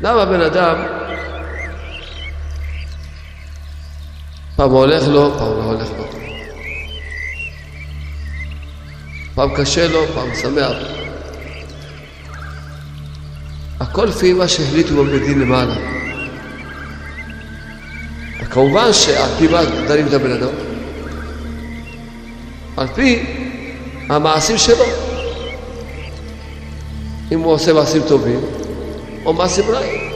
למה בן אדם פעם הולך לו, פעם לא הולך לו. פעם קשה לו, פעם שמח. הכל לפי מה שהחליטו דין למעלה. כמובן שעל פי מה דנים את הבן אדם? על פי המעשים שלו. אם הוא עושה מעשים טובים או מעשים רעים.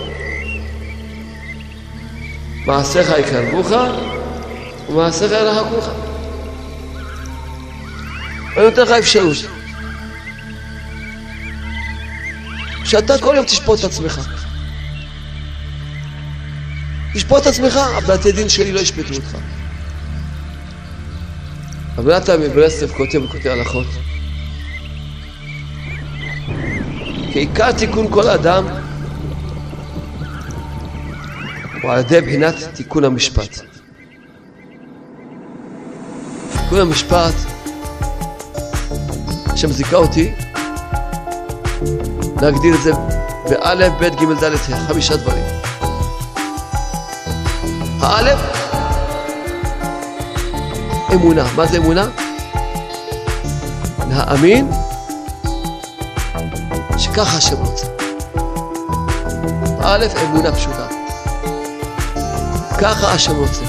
מעשיך יקרבוך ומעשיך ירחקוך. אני נותן לך אפשרות. שאתה כל יום תשפוט את עצמך. תשפוט את עצמך, הבתי דין שלי לא ישפטו אותך. אבל אתה מברסלב כותב וכותב הלכות. כי עיקר תיקון כל אדם הוא על ידי בחינת תיקון המשפט. תיקון המשפט, השם זיכה אותי להגדיר את זה באלף, בית, גימל, דלת, חמישה דברים. האלף, אמונה. מה זה אמונה? להאמין שככה השם רוצה. א', אמונה פשוטה. ככה השם רוצה.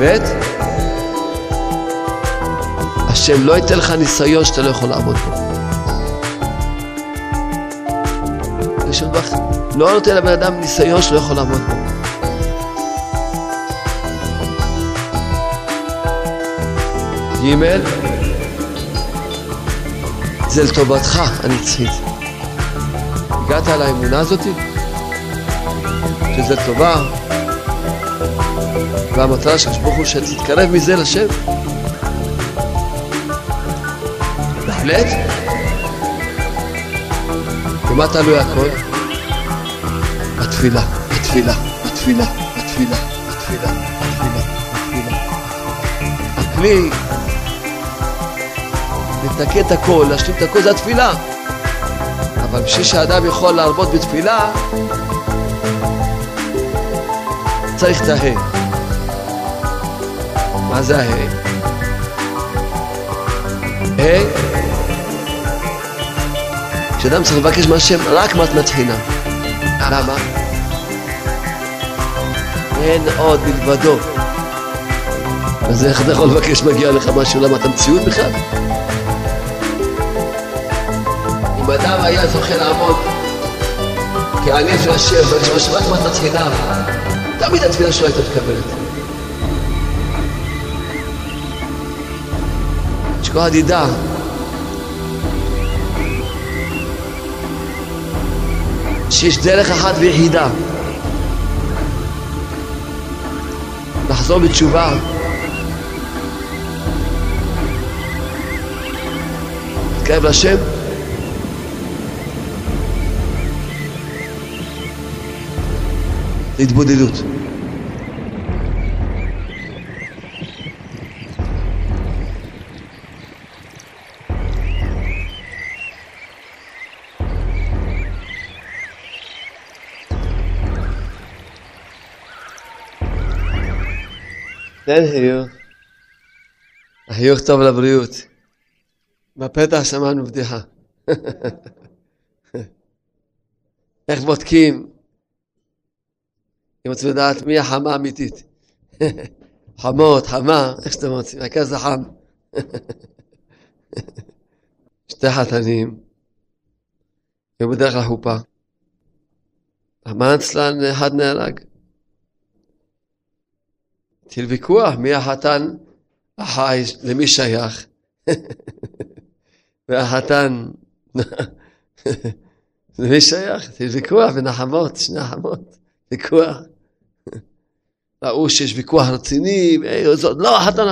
ב', השם לא ייתן לך ניסיון שאתה לא יכול לעמוד בו. השם לא נותן לבן אדם ניסיון שלא יכול לעמוד בו. ג' זה לטובתך הנצחית. הגעת לאמונה הזאתי? שזה טובה, והמטרה של ברוך הוא שתתקרב מזה לשם. בהחלט. ומה תלוי הכל? בתפילה, בתפילה, בתפילה, בתפילה, בתפילה, בתפילה, בתפילה. הכלי לתקן את הכל, להשלים את הכל, זה התפילה. אבל בשביל שאדם יכול להרבות בתפילה, צריך את ההא. מה זה ההא? ה' כשאדם צריך לבקש מהשם רק מתנת חינם. למה? אין עוד מלבדו. אז איך אתה יכול לבקש מגיע לך משהו? למה אתה מציאות בכלל? אם אדם היה זוכה לעמוד כעני של השם, ולשמש רק מתנת חינם, תמיד התפילה שלו הייתה מתקבלת. שכל הדידה. שיש דרך אחת ויחידה. לחזור בתשובה. להתקרב לשם להתבודדות. תן חיוך. החיוך טוב לבריאות. בפתח שמענו בדיחה. איך בודקים אם רוצים לדעת מי החמה האמיתית. חמות, חמה, איך שאתם רוצים, העיקר זה חם. שתי חתנים, היו בדרך לחופה. המן אצלן אחד נהרג. התחיל ויכוח מי החתן החי, למי שייך. והחתן, למי שייך? התחיל ויכוח בין החמות, שני החמות, ויכוח. ראו שיש ויכוח רציני, לא, החתן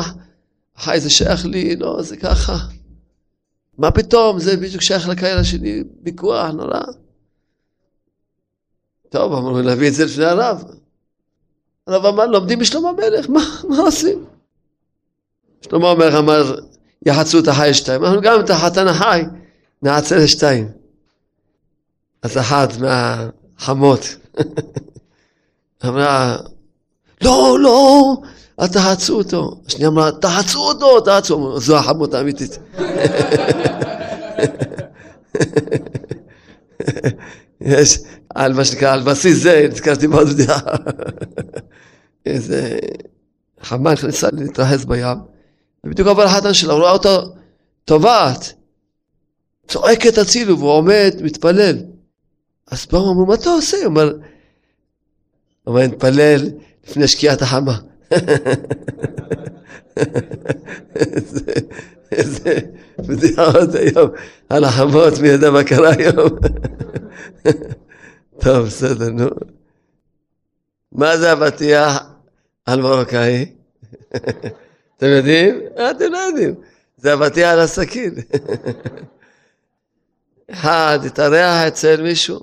החי זה שייך לי, לא, זה ככה. מה פתאום, זה בדיוק שייך לקהילה שלי, ויכוח נורא. טוב, אמרו להביא את זה לפני הרב. הרב אמר, לומדים בשלום המלך, מה, מה עושים? שלמה המלך אמר, יחצו את החי שתיים. אנחנו גם את החתן החי נעצר לשתיים. אז אחת מהחמות אמרה, לא, לא, אל תחצו אותו. השנייה אמרה, תחצו אותו, תחצו. זו החמות האמיתית. יש, על מה שנקרא, על בסיס זה, נזכרתי מאוד בדיחה. איזה חמה נכנסה להתרחץ בים, ובדיוק עבר החתן שלה, רואה אותו טובעת, צועקת הצילו, והוא עומד, מתפלל. אז באו אמרו, מה אתה עושה? הוא אומר, הוא אומר, נתפלל לפני שקיעת החמה. איזה בדיחות היום על החמות, מי יודע מה קרה היום. טוב, בסדר, נו. מה זה אבטיח על מרוקאי? אתם יודעים? אתם לא יודעים. זה אבטיח על הסכין. אחד התארח אצל מישהו,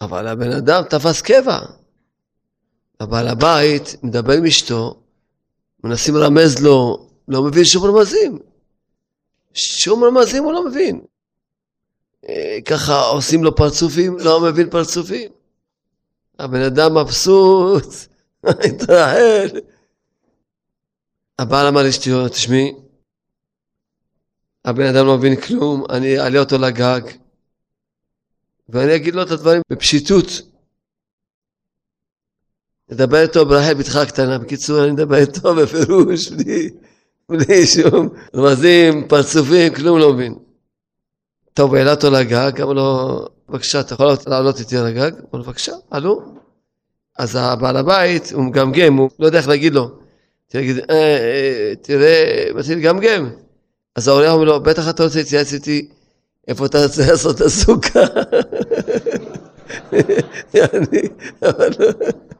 אבל הבן אדם תפס קבע. הבעל הבית מדבר עם אשתו, מנסים לרמז לו, לא מבין שום רמזים. שום רמזים הוא לא מבין. אה, ככה עושים לו פרצופים, לא מבין פרצופים. הבן אדם מבסוט, התרחל. הבעל אמר לאשתו, תשמעי, הבן אדם לא מבין כלום, אני אעלה אותו לגג, ואני אגיד לו את הדברים בפשיטות. נדבר איתו ברחל בתך הקטנה. בקיצור, אני מדבר איתו בפירוש, בלי, בלי שום רמזים, פרצופים, כלום לא מבין. טוב, הוא העלה אותו לגג, אמר לו, בבקשה, אתה יכול לעלות איתי על הגג? אמר לו, בבקשה, עלו. אז הבעל הבית, הוא מגמגם, הוא לא יודע איך להגיד לו. תגיד, אה, אה, תראה, מתחיל לגמגם. אז האורח אומר לו, בטח אתה רוצה להתייעץ איתי איפה אתה רוצה לעשות את הסוכה.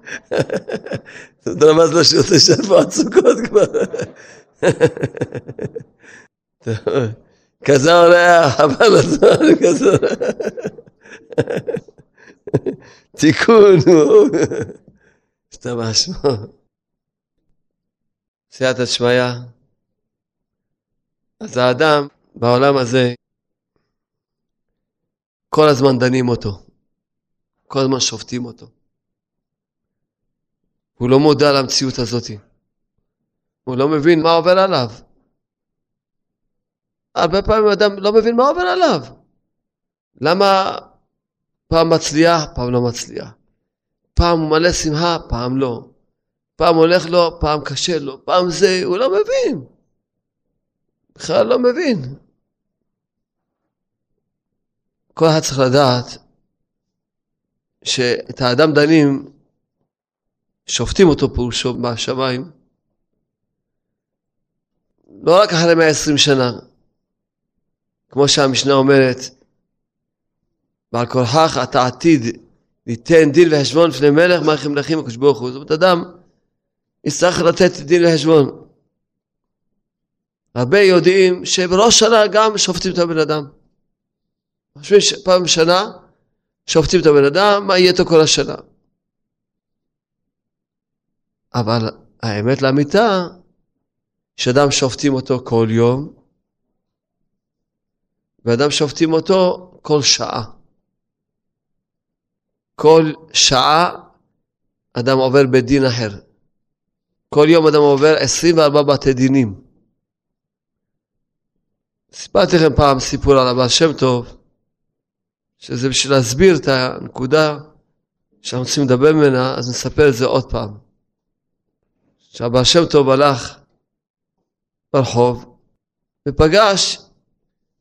אתה רמז לו שהוא רוצה שאיפה הסוכות כבר. כזה אורח, חבל הזמן, כזה תיקון, השתבח שמו. סייעתא שמיא. אז האדם בעולם הזה, כל הזמן דנים אותו, כל הזמן שופטים אותו. הוא לא מודע למציאות הזאת. הוא לא מבין מה עובר עליו. הרבה פעמים אדם לא מבין מה עובר עליו. למה פעם מצליח, פעם לא מצליח. פעם הוא מלא שמחה, פעם לא. פעם הולך לו, פעם קשה לו, פעם זה, הוא לא מבין. בכלל לא מבין. כל אחד צריך לדעת שאת האדם דנים, שופטים אותו פירושו בשמיים, לא רק אחרי 120 שנה, כמו שהמשנה אומרת, ועל כורחך אתה עתיד ליתן דין וחשבון לפני מלך מלכים מלכים הקדוש ברוך הוא. זאת אומרת, אדם יצטרך לתת דין וחשבון. הרבה יודעים שבראש שנה גם שופטים את הבן אדם. חושבים שפעם בשנה שופטים את הבן אדם, מה יהיה איתו כל השנה. אבל האמת לאמיתה, שאדם שופטים אותו כל יום, ואדם שופטים אותו כל שעה. כל שעה אדם עובר בדין אחר. כל יום אדם עובר 24 בתי דינים. סיפרתי לכם פעם סיפור על הבעל שם טוב, שזה בשביל להסביר את הנקודה שאנחנו רוצים לדבר ממנה, אז נספר את זה עוד פעם. שהבעל שם טוב הלך ברחוב ופגש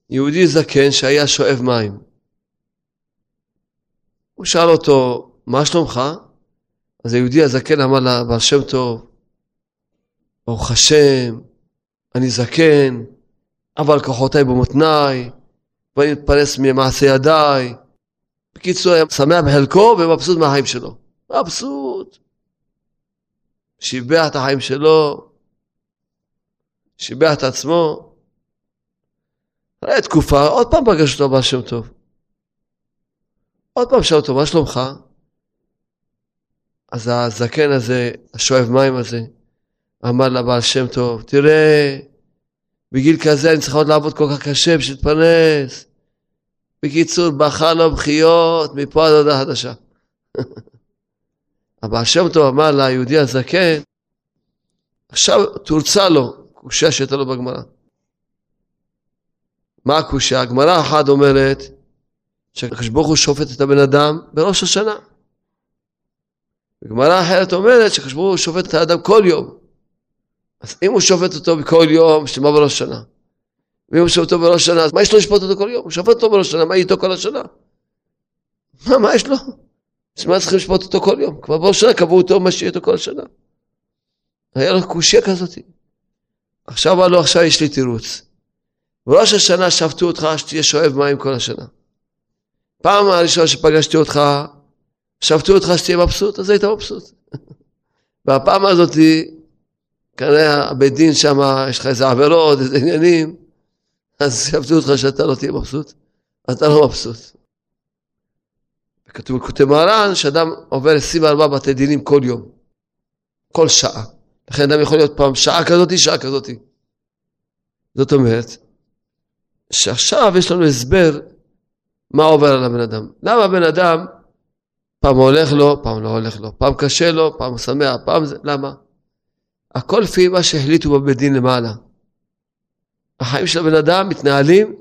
יהודי זקן שהיה שואב מים. הוא שאל אותו, מה שלומך? אז היהודי הזקן אמר לה, בעל שם טוב, ברוך השם, אני זקן, אבל כוחותיי במותניי, ואני מתפרס ממעשה ידיי. בקיצור, היה שמח בחלקו ומבסוט מהחיים שלו. מבסוט. שיבח את החיים שלו, שיבח את עצמו. אחרי תקופה, עוד פעם פגש אותו בעל שם טוב. עוד פעם שאל אותו, מה שלומך? אז הזקן הזה, השואב מים הזה, אמר לבעל שם טוב, תראה, בגיל כזה אני צריך עוד לעבוד כל כך קשה בשביל להתפרנס. בקיצור, בכה לו בכיות מפה עד הודעה חדשה. הבעל שם טוב אמר ליהודי הזקן, עכשיו תורצה לו, קושייה שהייתה לו בגמרא. מה הקושייה? הגמרא אחת אומרת שהקדוש ברוך הוא שופט את הבן אדם בראש השנה. וגמרא אחרת אומרת שהקדוש ברוך הוא שופט את האדם כל יום. אז אם הוא שופט אותו בכל יום, שלמה בראש השנה. ואם הוא שופט אותו בראש השנה, אז מה יש לו לשפוט אותו כל יום? הוא שופט אותו בראש השנה, מה איתו כל השנה? מה, מה יש לו? בשביל מה צריכים לשפוט אותו כל יום? כבר בראש השנה קבעו אותו מה שיהיה איתו כל השנה. היה לו קושייה כזאת. עכשיו אמר לו, עכשיו יש לי תירוץ. בראש השנה שפטו אותך שתהיה שואב מים כל השנה. פעם הראשונה שפגשתי אותך, שפטו אותך שתהיה מבסוט, אז היית מבסוט. והפעם הזאתי, כנראה בית דין שם, יש לך איזה עבירות, איזה עניינים, אז שפטו אותך שאתה לא תהיה מבסוט, אתה לא מבסוט. כתוב בכותב מרן שאדם עובר 24 בתי דינים כל יום, כל שעה. לכן אדם יכול להיות פעם שעה כזאתי, שעה כזאתי. זאת אומרת, שעכשיו יש לנו הסבר מה עובר על הבן אדם. למה הבן אדם פעם הולך לו, פעם לא הולך לו, פעם קשה לו, פעם שמח, פעם זה, למה? הכל לפי מה שהחליטו בבית דין למעלה. החיים של הבן אדם מתנהלים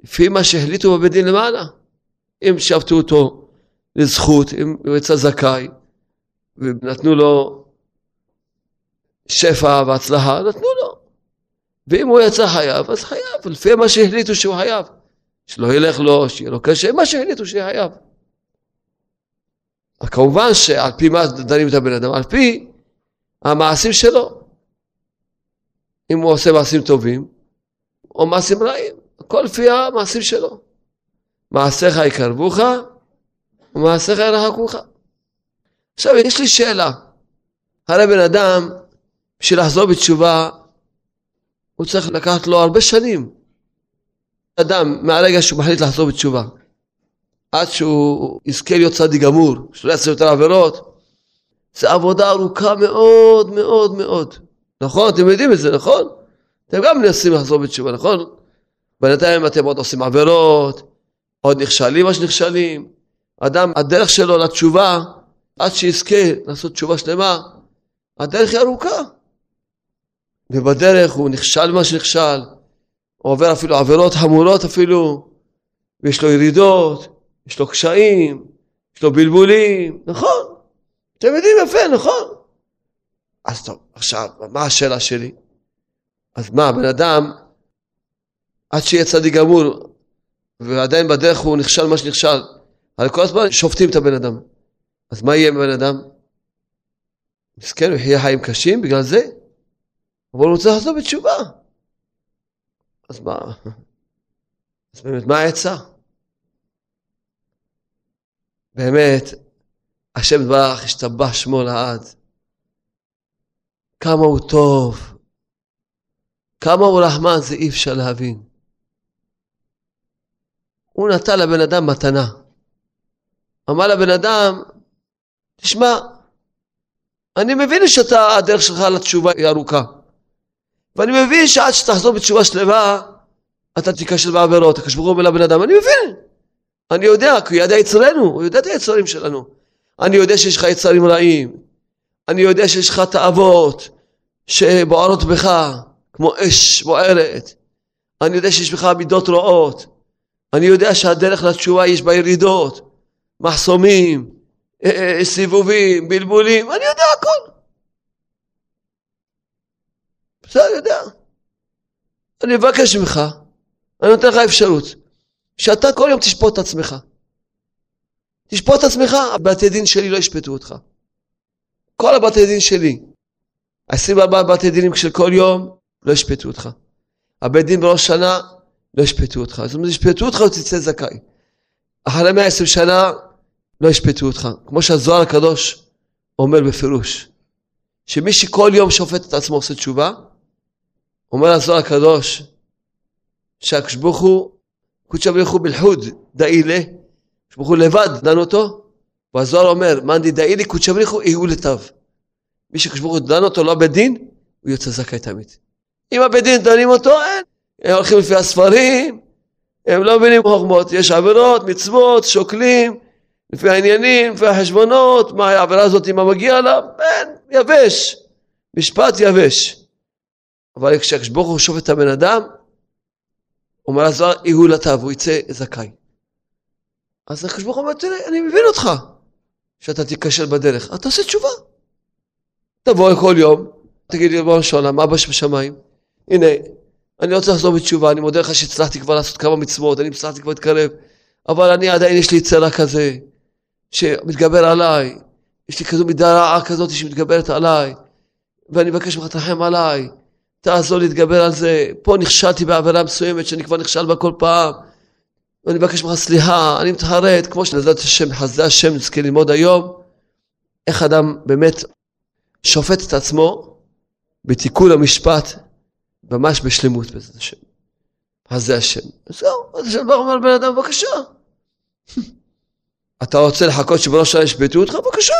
לפי מה שהחליטו בבית דין למעלה. אם שבתו אותו לזכות, הוא יצא זכאי, ונתנו לו שפע והצלחה, נתנו לו. ואם הוא יצא חייב, אז חייב, לפי מה שהחליטו שהוא חייב. שלא ילך לו, שיהיה לו קשה, מה שהחליטו שיהיה חייב. כמובן שעל פי מה דנים את הבן אדם? על פי המעשים שלו. אם הוא עושה מעשים טובים, או מעשים רעים, הכל לפי המעשים שלו. מעשיך יקרבוך, ומעשיך ירחקוך. עכשיו יש לי שאלה, הרי בן אדם, בשביל לחזור בתשובה, הוא צריך לקחת לו הרבה שנים. אדם, מהרגע שהוא מחליט לחזור בתשובה, עד שהוא יזכה להיות צדיק גמור, שלא יעשה יותר עבירות, זה עבודה ארוכה מאוד מאוד מאוד. נכון? אתם יודעים את זה, נכון? אתם גם מנסים לחזור בתשובה, נכון? בינתיים אתם עוד עושים עבירות, עוד נכשלים מה שנכשלים. אדם, הדרך שלו לתשובה, עד שיזכה לעשות תשובה שלמה, הדרך היא ארוכה. ובדרך הוא נכשל מה שנכשל, הוא עובר אפילו עבירות חמורות אפילו, ויש לו ירידות, יש לו קשיים, יש לו בלבולים, נכון? אתם יודעים יפה, נכון? אז טוב, עכשיו, מה השאלה שלי? אז מה, בן אדם, עד שיהיה צדיק גמור, ועדיין בדרך הוא נכשל מה שנכשל, הרי כל הזמן שופטים את הבן אדם. אז מה יהיה עם הבן אדם? מסכן, הוא יחיה חיים קשים בגלל זה? אבל הוא רוצה לחזור בתשובה. אז מה? אז באמת, מה העצה? באמת, השם יתברך, השתבח שמו לעד. כמה הוא טוב, כמה הוא רחמן, זה אי אפשר להבין. הוא נתן לבן אדם מתנה. אמר לבן אדם, תשמע, אני מבין שאתה, הדרך שלך לתשובה היא ארוכה. ואני מבין שעד שתחזור בתשובה שלמה, אתה תיכשל בעבירות, הקדוש ברוך הוא אומר לבן אדם, אני מבין. אני יודע, כי הוא יודע יצרנו, הוא יודע את היצרים שלנו. אני יודע שיש לך יצרים רעים. אני יודע שיש לך תאוות שבוערות בך, כמו אש בוערת. אני יודע שיש בך מידות רעות. אני יודע שהדרך לתשובה יש בה ירידות, מחסומים, אה, אה, סיבובים, בלבולים, אני יודע הכל. בסדר, יודע. אני מבקש ממך, אני נותן לך אפשרות, שאתה כל יום תשפוט את עצמך. תשפוט את עצמך, הבתי דין שלי לא ישפטו אותך. כל הבתי דין שלי, ה-24 בתי דינים של כל יום, לא ישפטו אותך. הבית דין בראש שנה, לא ישפטו אותך. זאת אומרת, ישפטו אותך ותצא זכאי. אחרי 120 שנה, לא ישפטו אותך. כמו שהזוהר הקדוש אומר בפירוש, שמי שכל יום שופט את עצמו עושה תשובה, אומר הזוהר הקדוש, הוא, קודשא הוא בלחוד דאילה, הוא לבד דן אותו, והזוהר אומר, מאן דאילי קודשא ברוך הוא אהו לטב. מי הוא דן אותו לא בדין, הוא יוצא זכאי תמיד. אם הבית דין דנים אותו, אין. הם הולכים לפי הספרים, הם לא מבינים חוכמות, יש עבירות, מצוות, שוקלים, לפי העניינים, לפי החשבונות, מה העבירה הזאת, מה מגיע לה, אין, יבש, משפט יבש. אבל כשהקדוש ברוך הוא שופט את הבן אדם, הוא אומר לזוהר, יהיו לטב, הוא יצא זכאי. אז הוא אומר, תראה, אני מבין אותך, שאתה תיכשל בדרך, אתה תעשה תשובה. תבוא כל יום, תגיד לי, ריבונו של עולם, אבא שבשמיים, הנה, אני רוצה לחזור בתשובה, אני מודה לך שהצלחתי כבר לעשות כמה מצוות, אני הצלחתי כבר להתקרב, אבל אני עדיין, יש לי צרה כזה, שמתגבר עליי, יש לי כזו מידה רעה כזאת שמתגברת עליי, ואני מבקש ממך, תרחם עליי, תעזור להתגבר על זה, פה נכשלתי בעבירה מסוימת שאני כבר נכשל בה כל פעם, ואני מבקש ממך סליחה, אני מתחרט, כמו שנזלת השם, חסדי השם נזכה ללמוד היום, איך אדם באמת שופט את עצמו בתיקון המשפט, ממש בשלמות בעזרת השם. חסדי השם. זהו, אז ברוך אומר לבן אדם, בבקשה. אתה רוצה לחכות שבראש השנה ישפטו אותך? בבקשה.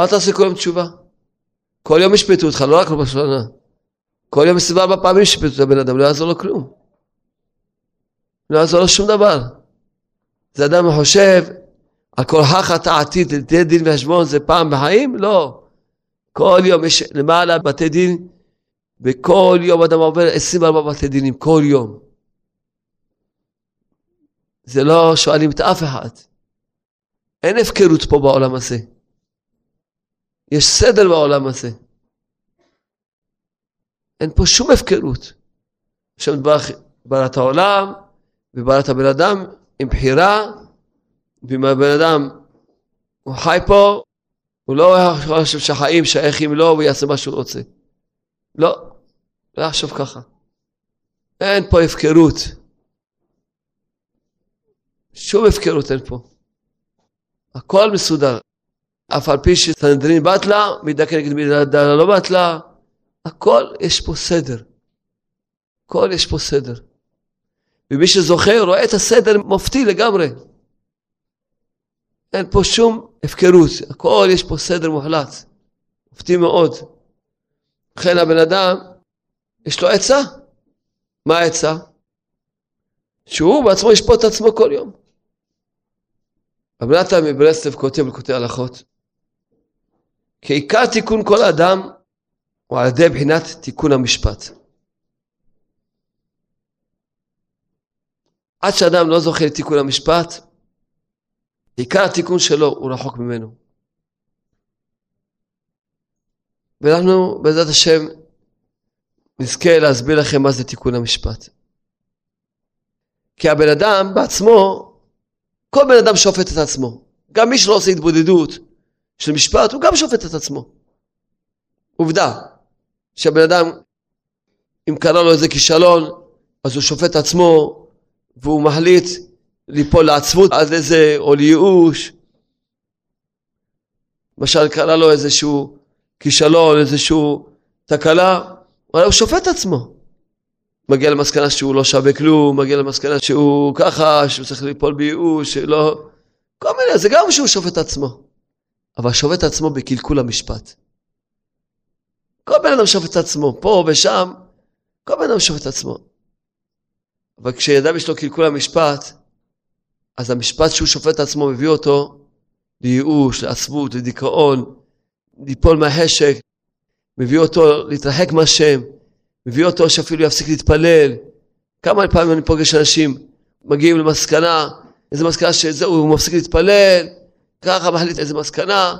אל תעשה כל יום תשובה. כל יום ישפטו אותך, לא רק בראש השנה. כל יום עשרים וארבע פעמים ישפטו את הבן אדם, לא יעזור לו כלום. לא יעזור לו שום דבר. זה אדם חושב, על כל חכת עתיד לתת דין וחשבון זה פעם בחיים? לא. כל יום יש למעלה בתי דין, וכל יום אדם עובר 24 בתי דינים, כל יום. זה לא שואלים את אף אחד. אין הפקרות פה בעולם הזה. יש סדר בעולם הזה. אין פה שום הפקרות. השם ברא את העולם, וברא את הבן אדם עם בחירה, ואם הבן אדם הוא חי פה, הוא לא חושב שהחיים שייכים לו והוא יעשה מה שהוא רוצה. לא, לא יחשוב ככה. אין פה הפקרות. שום הפקרות אין פה. הכל מסודר. אף על פי שסנדרין בטלה, מידה כנגד מידה לא בטלה, הכל יש פה סדר. הכל יש פה סדר. ומי שזוכר רואה את הסדר מופתי לגמרי. אין פה שום הפקרות, הכל יש פה סדר מוחלט. מופתי מאוד. לכן הבן אדם, יש לו עצה. מה העצה? שהוא בעצמו ישפוט את עצמו כל יום. רב נתן מברסלב כותב בקוטעי הלכות, כי עיקר תיקון כל אדם הוא על ידי בחינת תיקון המשפט. עד שאדם לא זוכה לתיקון המשפט, עיקר התיקון שלו הוא רחוק ממנו. ואנחנו בעזרת השם נזכה להסביר לכם מה זה תיקון המשפט. כי הבן אדם בעצמו, כל בן אדם שופט את עצמו. גם מי שלא עושה התבודדות של משפט, הוא גם שופט את עצמו. עובדה, שהבן אדם, אם קרה לו איזה כישלון, אז הוא שופט את עצמו, והוא מחליט ליפול לעצבות עד איזה, או לייאוש. למשל קרה לו איזשהו כישלון, איזשהו תקלה, אבל הוא שופט את עצמו. מגיע למסקנה שהוא לא שווה כלום, מגיע למסקנה שהוא ככה, שהוא צריך ליפול בייאוש, שלא... כל מיני, זה גם שהוא שופט עצמו. אבל שופט עצמו בקלקול המשפט. כל בן אדם שופט עצמו, פה ושם, כל בן אדם שופט עצמו. אבל כשידם יש לו קלקול המשפט, אז המשפט שהוא שופט עצמו מביא אותו לייאוש, לעצבות, לדיכאון, ליפול מהחשק, מביא אותו להתרחק מהשם, מביא אותו שאפילו יפסיק להתפלל. כמה פעמים אני פוגש אנשים, מגיעים למסקנה, איזה מסקנה שזהו, הוא מפסיק להתפלל, ככה מחליט איזה מסקנה,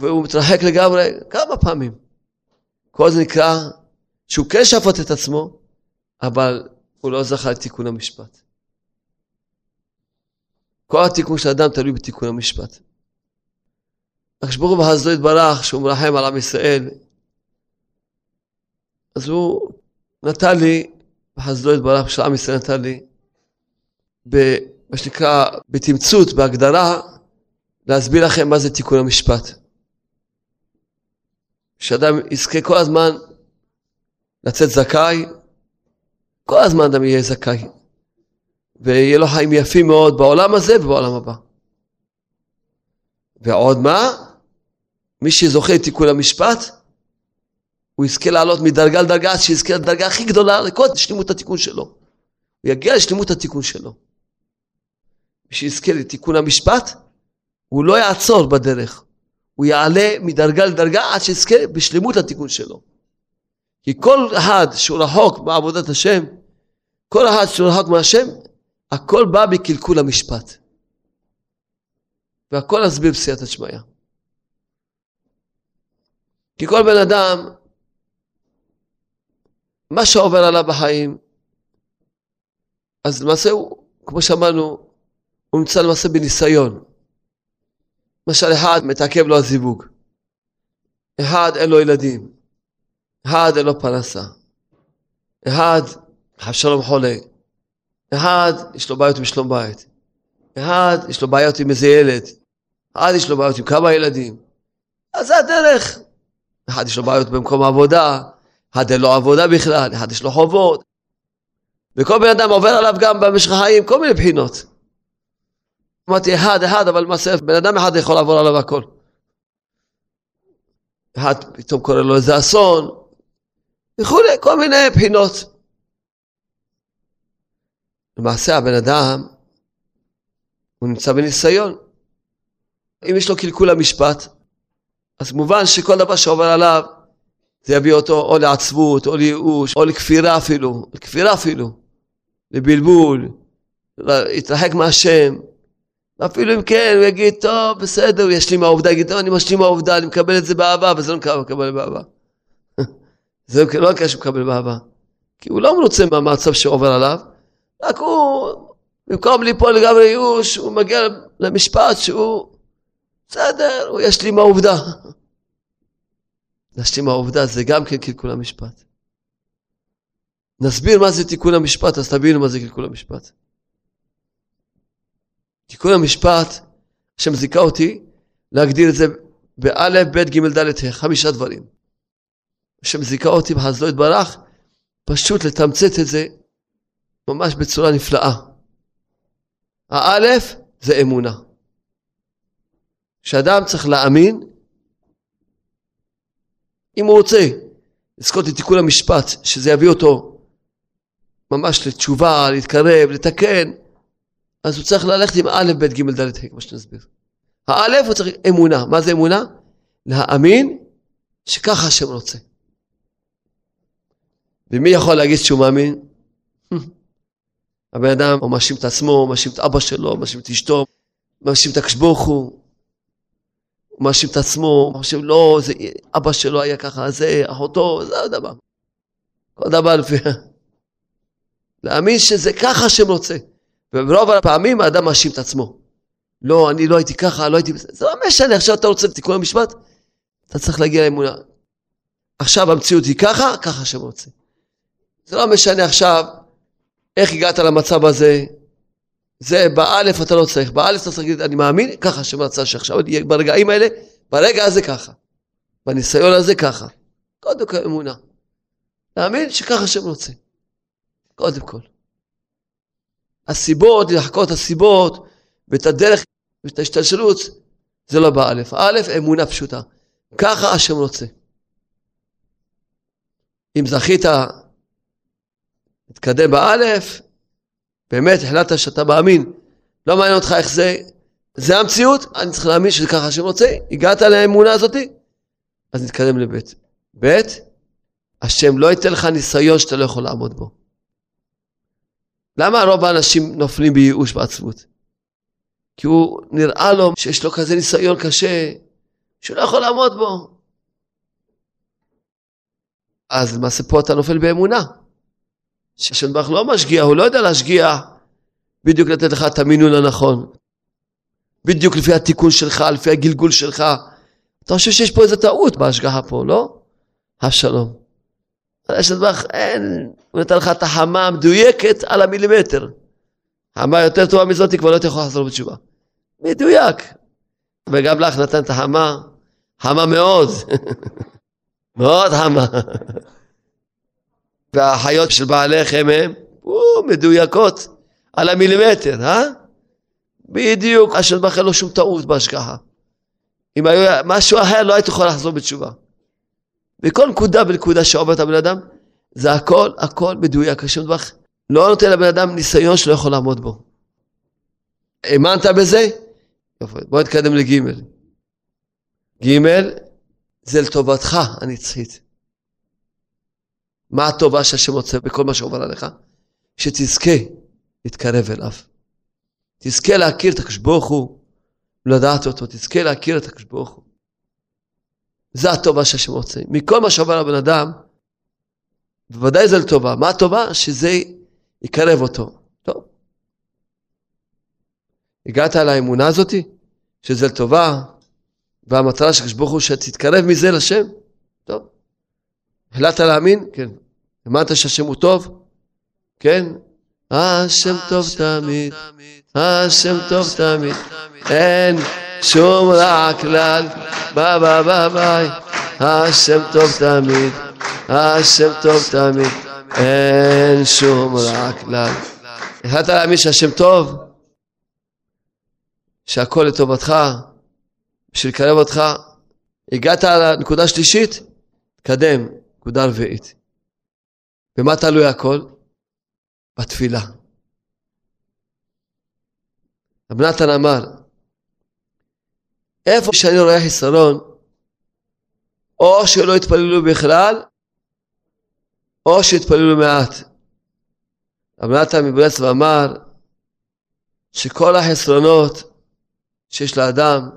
והוא מתרחק לגמרי, כמה פעמים. כל זה נקרא שהוא כן שפט את עצמו, אבל הוא לא זכה לתיקון המשפט. כל התיקון של האדם תלוי בתיקון המשפט. הקדוש ברוך הוא בחסדו יתברך, שהוא מרחם על עם ישראל, אז הוא נתן לי, בחסדו יתברך, של עם ישראל נתן לי, במה שנקרא, בתמצות, בהגדרה, להסביר לכם מה זה תיקון המשפט. שאדם יזכה כל הזמן לצאת זכאי כל הזמן אדם יהיה זכאי. ויהיה לו חיים יפים מאוד בעולם הזה ובעולם הבא. ועוד מה? מי שזוכה לתיקון המשפט, הוא יזכה לעלות מדרגה לדרגה עד שיזכה לדרגה הכי גדולה לכל שלמות התיקון שלו. הוא יגיע לשלמות התיקון שלו. שיזכה לתיקון המשפט, הוא לא יעצור בדרך, הוא יעלה מדרגה לדרגה עד שיזכה בשלמות התיקון שלו. כי כל אחד שהוא רחוק מעבודת השם, כל אחד שהוא רחוק מהשם, הכל בא בקלקול המשפט. והכל נסביר בסייעתא שמיא. כי כל בן אדם, מה שעובר עליו בחיים, אז למעשה הוא, כמו שאמרנו, הוא נמצא למעשה בניסיון. למשל אחד מתעכב לו הזיווג, אחד אין לו ילדים, אחד אין לו פרנסה, אחד שלום חולה, אחד יש לו בעיות עם שלום בית, אחד יש לו בעיות עם איזה ילד, אחד יש לו בעיות עם כמה ילדים, אז זה הדרך. אחד יש לו בעיות במקום העבודה, אחד אין לו עבודה בכלל, אחד יש לו חובות. וכל בן אדם עובר עליו גם במשך החיים כל מיני בחינות. אמרתי אחד אחד, אבל למעשה בן אדם אחד יכול לעבור עליו הכל. אחד פתאום קורה לו איזה אסון, וכולי, כל מיני בחינות. למעשה הבן אדם, הוא נמצא בניסיון. אם יש לו קלקול המשפט, אז מובן שכל דבר שעובר עליו, זה יביא אותו או לעצבות, או לייאוש, או לכפירה אפילו, לכפירה אפילו, לבלבול, להתרחק מהשם. אפילו אם כן, הוא יגיד, טוב, בסדר, הוא ישלים מהעובדה, יגיד, טוב, אני משלים מהעובדה, אני מקבל את זה באהבה, וזה לא מקבל באהבה. זה לא נקרא שהוא מקבל באהבה. כי הוא לא מרוצה מהמצב שעובר עליו, רק הוא, במקום ליפול לגמרי ייאוש, הוא מגיע למשפט שהוא, בסדר, הוא ישלים מהעובדה. להשלים מהעובדה זה גם כן קלקול המשפט. נסביר מה זה תיקון המשפט, אז תבינו מה זה קלקול המשפט. תיקון המשפט, השם זיכה אותי להגדיר את זה באלף, בית, גימל, דלת, ה', חמישה דברים. השם זיכה אותי בחסדו יתברך, פשוט לתמצת את זה ממש בצורה נפלאה. האלף זה אמונה. שאדם צריך להאמין, אם הוא רוצה לזכות לתיקון המשפט, שזה יביא אותו ממש לתשובה, להתקרב, לתקן, אז הוא צריך ללכת עם א', ב', ג', ד', ה', כמו שנסביר. האלף הוא צריך אמונה. מה זה אמונה? להאמין שככה השם רוצה. ומי יכול להגיד שהוא מאמין? הבן אדם הוא מאשים את עצמו, מאשים את אבא שלו, מאשים את אשתו, מאשים את הוא, הוא מאשים את עצמו, הוא מאשים לא, זה אבא שלו היה ככה, זה אחותו, זה הדבר. כל דבר לפי... להאמין שזה ככה השם רוצה. וברוב הפעמים האדם מאשים את עצמו. לא, אני לא הייתי ככה, לא הייתי... זה לא משנה, עכשיו אתה רוצה תיקון המשפט, אתה צריך להגיע לאמונה. עכשיו המציאות היא ככה, ככה השם רוצה. זה לא משנה עכשיו איך הגעת למצב הזה, זה באלף אתה לא צריך, באלף אתה צריך להגיד אני מאמין, ככה רצה שעכשיו יהיה ברגעים האלה, ברגע הזה ככה, בניסיון הזה ככה. קודם כל אמונה. להאמין שככה השם רוצה. קודם כל. הסיבות, לחקור הסיבות ואת הדרך ואת ההשתלשלות, זה לא באלף. א', אמונה פשוטה. ככה השם רוצה. אם זכית להתקדם באלף, באמת החלטת שאתה מאמין, לא מעניין אותך איך זה, זה המציאות, אני צריך להאמין שזה ככה השם רוצה, הגעת לאמונה הזאתי, אז נתקדם לבית. בית, השם לא ייתן לך ניסיון שאתה לא יכול לעמוד בו. למה רוב האנשים נופלים בייאוש ועצבות? כי הוא נראה לו שיש לו כזה ניסיון קשה, שהוא לא יכול לעמוד בו. אז למעשה פה אתה נופל באמונה. שהשם ברוך לא משגיע, הוא לא יודע להשגיע בדיוק לתת לך את המינון הנכון. בדיוק לפי התיקון שלך, לפי הגלגול שלך. אתה חושב שיש פה איזה טעות בהשגחה פה, לא? השלום. יש לדבך, אין, הוא נתן לך את החמה המדויקת על המילימטר. חמה יותר טובה מזאת, כבר לא תוכל לחזור בתשובה. מדויק. וגם לך נתן את החמה, חמה מאוד. מאוד חמה. והחיות של בעליך הם הם, מדויקות על המילימטר, אה? בדיוק, אשר בכלל לא שום טעות בהשגחה. אם היה משהו אחר לא היית יכול לחזור בתשובה. וכל נקודה ונקודה שעוברת הבן אדם, זה הכל, הכל מדויק. השם דבך לא נותן לבן אדם ניסיון שלא יכול לעמוד בו. האמנת בזה? יופי, בוא נתקדם לג' ג' זה לטובתך הנצחית. מה הטובה שהשם רוצה בכל מה שעובר עליך? שתזכה להתקרב אליו. תזכה להכיר את הוא, לדעת אותו, תזכה להכיר את הוא. זה הטובה שהשם רוצה. מכל מה שעובר לבן אדם, בוודאי זה לטובה. מה הטובה? שזה יקרב אותו. טוב. הגעת לאמונה הזאתי, שזה לטובה, והמטרה של הוא שתתקרב מזה לשם? טוב. החלטת להאמין? כן. האמנת שהשם הוא טוב? כן. השם טוב תמיד, השם טוב תמיד, אין שום רע כלל, ביי ביי ביי ביי, השם טוב תמיד, השם טוב תמיד, אין שום רע כלל. החלטת להאמין שהשם טוב? שהכל לטובתך, בשביל לקרב אותך, הגעת לנקודה שלישית, תקדם, נקודה רביעית. במה תלוי הכל? בתפילה. רב נתן אמר, איפה שאני רואה חיסרון, או שלא יתפללו בכלל, או שיתפללו מעט. רב נתן מברסלב אמר שכל החסרונות שיש לאדם,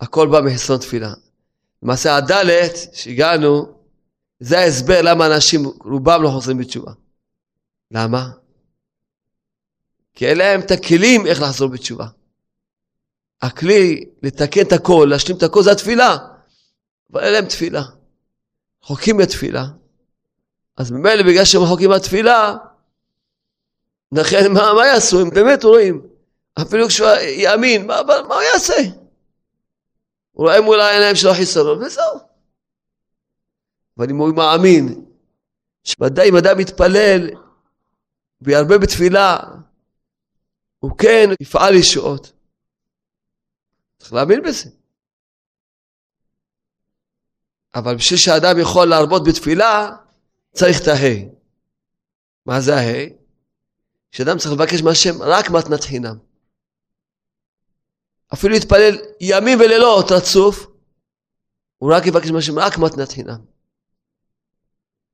הכל בא מחסרון תפילה. למעשה הדלת שהגענו, זה ההסבר למה אנשים, רובם לא חוזרים בתשובה. למה? כי אין להם את הכלים איך לחזור בתשובה. הכלי לתקן את הכל, להשלים את הכל, זה התפילה. אבל אין להם תפילה. רחוקים מהתפילה. אז ממילא בגלל שהם רחוקים מהתפילה, לכן מה, מה יעשו? הם באמת רואים. אפילו כשהוא יאמין, מה, מה הוא יעשה? הוא רואה מול העיניים שלו חיסרון, וזהו. הוא מאמין, שוודאי אם אדם מתפלל וירבה בתפילה, הוא כן יפעל ישועות. צריך להאמין בזה. אבל בשביל שאדם יכול להרבות בתפילה, צריך את ההי. מה זה ההי? שאדם צריך לבקש מהשם רק מתנת חינם. אפילו להתפלל ימים ולילות רצוף, הוא רק יבקש מהשם רק מתנת חינם.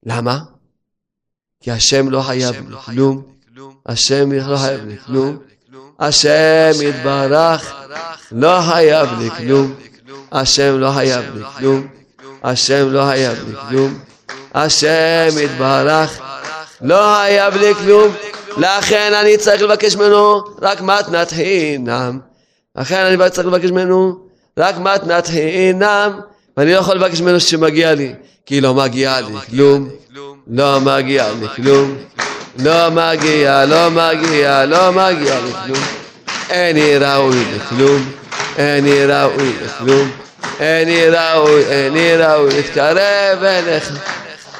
למה? כי השם לא חייב לי כלום, השם לא חייב לי כלום, השם יתברך. לא חייב לי כלום, השם לא חייב לי כלום, השם לא חייב לי כלום, השם יתברך. לא חייב לי כלום, לכן אני צריך לבקש ממנו רק מתנת חינם. לכן אני צריך לבקש ממנו רק מתנת חינם, ואני לא יכול לבקש ממנו שמגיע לי, כי לא מגיע לי כלום, לא מגיע לי כלום, לא מגיע, לא מגיע, לא מגיע לי כלום, איני ראוי לכלום, איני ראוי לכלום, איני ראוי, איני ראוי להתקרב אליך,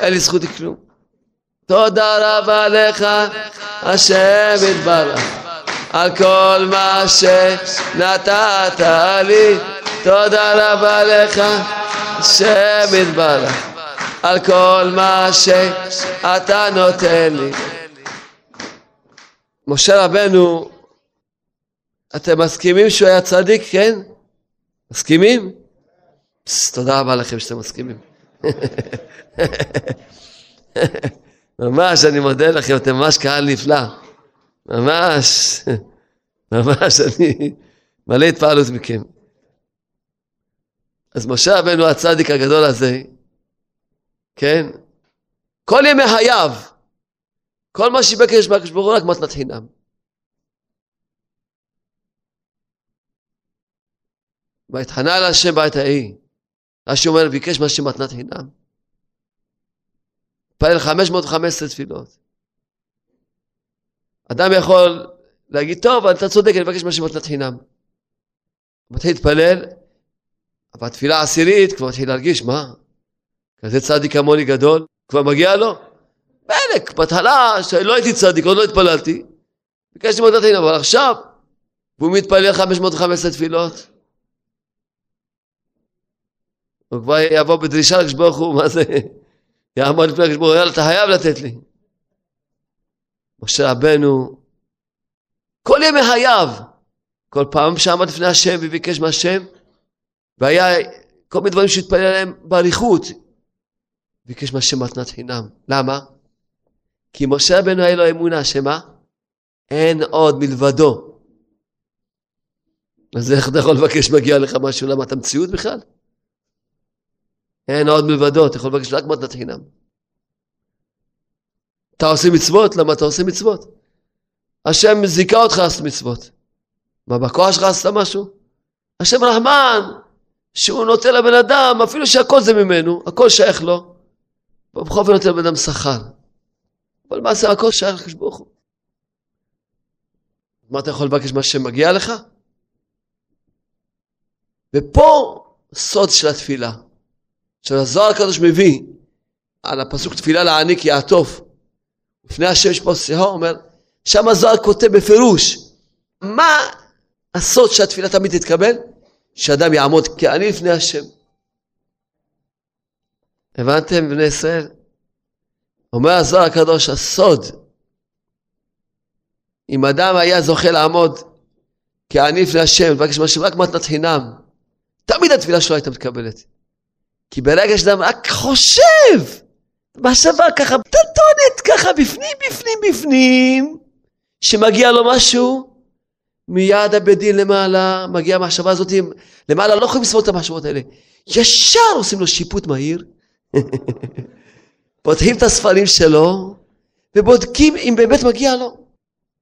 אין לי זכות לכלום. תודה רבה לך, השם יתברך. על כל מה שנתת לי, תודה רבה לך, השם יתברך, על כל מה שאתה נותן לי. משה רבנו, אתם מסכימים שהוא היה צדיק, כן? מסכימים? פס, תודה רבה לכם שאתם מסכימים. ממש, אני מודה לכם, אתם ממש קהל נפלא. ממש, ממש, אני מלא התפעלות מכם. אז משה רבנו הצדיק הגדול הזה, כן? כל ימי חייו, כל מה שבקש בקדוש ברוך הוא רק מתנת חינם. ויתחנה על השם בעת ההיא. רש"י אומר, ביקש מהשם מתנת חינם. התפלל 515 תפילות. אדם יכול להגיד, טוב, אתה צודק, אני מבקש משהו מתנת חינם. מתחיל להתפלל, אבל התפילה העשירית כבר מתחיל להרגיש, מה? כזה צדיק כמוני גדול, כבר מגיע לו? מלך, בהתחלה, כשלא הייתי צדיק, עוד לא התפללתי, ביקשתי מתנת חינם, אבל עכשיו, והוא מתפלל 515 תפילות. הוא כבר יבוא בדרישה לקדוש ברוך הוא, מה זה? יעמוד לפני הקדוש ברוך הוא, יאללה, אתה חייב לתת לי. משה רבנו, כל ימי חייו, כל פעם שעמד לפני השם וביקש מהשם, והיה כל מיני דברים שהתפלל עליהם באריכות, ביקש מהשם מתנת חינם. למה? כי משה רבנו היה לו אמונה, שמה? אין עוד מלבדו. אז איך אתה יכול לבקש מגיע לך משהו? למה אתה מציאות בכלל? אין עוד מלבדו, אתה יכול לבקש רק מתנת חינם. אתה עושה מצוות? למה אתה עושה מצוות? השם זיכה אותך לעשות מצוות. מה, בכוח שלך עשת משהו? השם רחמן, שהוא נותן לבן אדם, אפילו שהכל זה ממנו, הכל שייך לו. בכל אופן נותן לבן אדם שכר. אבל למעשה הכל שייך לקדוש ברוך הוא. מה אתה יכול לבקש מה שמגיע לך? ופה סוד של התפילה. עכשיו הזוהר הקדוש מביא על הפסוק תפילה לעני כי יעטוף. לפני השם יש פה שיחו, אומר, שם הזוהר כותב בפירוש, מה הסוד שהתפילה תמיד תתקבל? שאדם יעמוד כעני לפני השם. הבנתם בני ישראל? אומר הזוהר הקדוש, הסוד, אם אדם היה זוכה לעמוד כעני לפני השם, לבקש מהשם רק מתנת חינם, תמיד התפילה שלו הייתה מתקבלת. כי ברגע שאדם רק חושב, מחשבה ככה, טטונת ככה, בפנים, בפנים, בפנים, שמגיע לו משהו, מיד הבית דין למעלה, מגיעה המחשבה הזאת, למעלה לא יכולים לסבול את המחשבות האלה. ישר עושים לו שיפוט מהיר, פותחים את הספרים שלו, ובודקים אם באמת מגיע לו.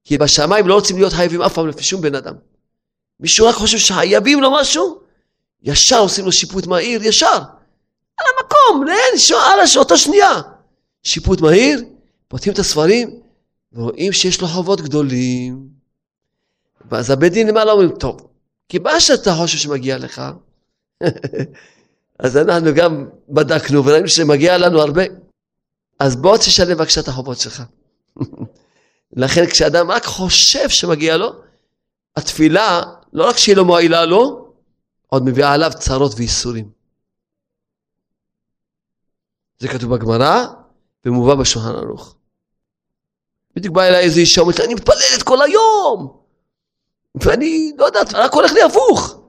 כי בשמיים לא רוצים להיות חייבים אף פעם לפי שום בן אדם. מישהו רק חושב שחייבים לו משהו, ישר עושים לו שיפוט מהיר, ישר. על המקום, לאין, על אותו שנייה. שיפוט מהיר, פותחים את הספרים, ורואים שיש לו חובות גדולים. ואז הבית דין למעלה אומרים, טוב, כי מה שאתה חושב שמגיע לך, אז אנחנו גם בדקנו וראינו שמגיע לנו הרבה. אז בוא תשלם בבקשה את החובות שלך. לכן כשאדם רק חושב שמגיע לו, התפילה, לא רק שהיא לא מועילה לו, עוד מביאה עליו צרות וייסורים. זה כתוב בגמרא ומובא בשולחן ערוך. בדיוק בא אליי איזה אישה, אומרת, אני מתפללת כל היום, ואני לא יודעת, רק הולך לי הפוך.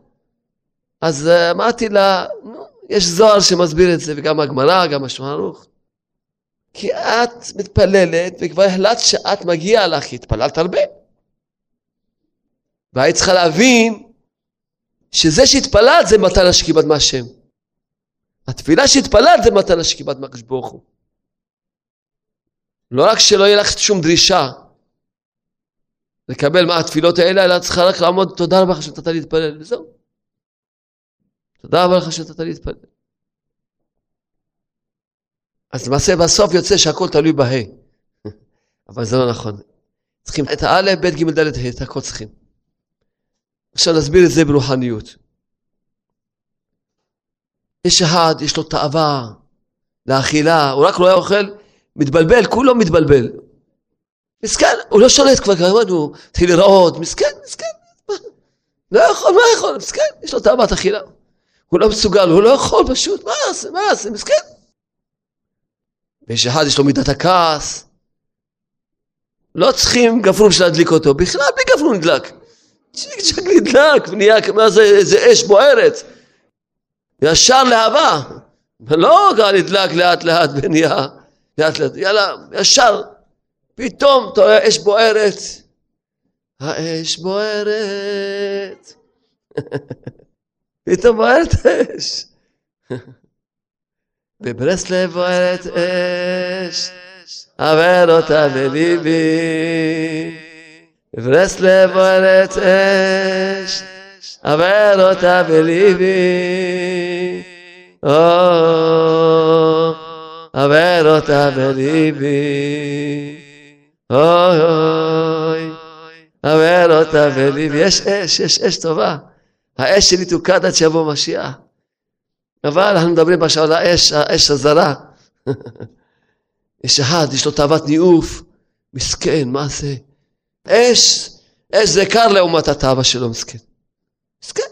אז uh, אמרתי לה, נו, יש זוהר שמסביר את זה, וגם הגמרא, גם השולחן ערוך. כי את מתפללת, וכבר החלטת שאת מגיעה לך, כי התפללת הרבה. והיית צריכה להבין שזה שהתפללת זה מתנה שקיבלת מהשם. התפילה שהתפללת זה מתנה שקיבלת מהקדוש ברוך הוא. לא רק שלא יהיה לך שום דרישה לקבל מהתפילות האלה, אלא צריכה רק לעמוד, תודה רבה לך שנתת להתפלל, וזהו. תודה רבה לך שנתת להתפלל. אז למעשה בסוף יוצא שהכל תלוי בה', אבל זה לא נכון. צריכים את האלף, בית, גימל, דלת, ה', את הכל צריכים. עכשיו נסביר את זה ברוחניות. יש אחד, יש לו תאווה לאכילה, הוא רק היה אוכל, מתבלבל, כולו מתבלבל. מסכן, הוא לא שולט כבר, כבר הוא התחיל לראות, מסכן, מסכן, לא יכול, מה יכול, מסכן, יש לו תאוות אכילה. הוא לא מסוגל, הוא לא יכול פשוט, מה יעשה, מה יעשה, מסכן. ויש אחד, יש לו מידת הכעס. לא צריכים גפרום בשביל להדליק אותו, בכלל בלי גפרום נדלק. צ'יק צ'ק נדלק, ונהיה, מה זה, איזה אש בוערת. ישר להבה. לא נדלק לאט לאט ונהיה לאט לאט, יאללה, ישר. פתאום אתה רואה אש בוערת. האש בוערת. פתאום בוערת אש. בברסלב בוערת אש, עבר אותה בליבי. בברסלב בוערת אש, עבר אותה בליבי. עבר אותה בליבי. אוי אוי, עבר אותה בליבי. יש אש, יש אש טובה. האש שלי תוקד עד שיבוא משיח. אבל אנחנו מדברים עכשיו על האש, האש הזרה. יש אחד, יש לו תאוות ניאוף, מסכן, מה זה? אש, אש זה קר לעומת התאווה שלו, מסכן. מסכן.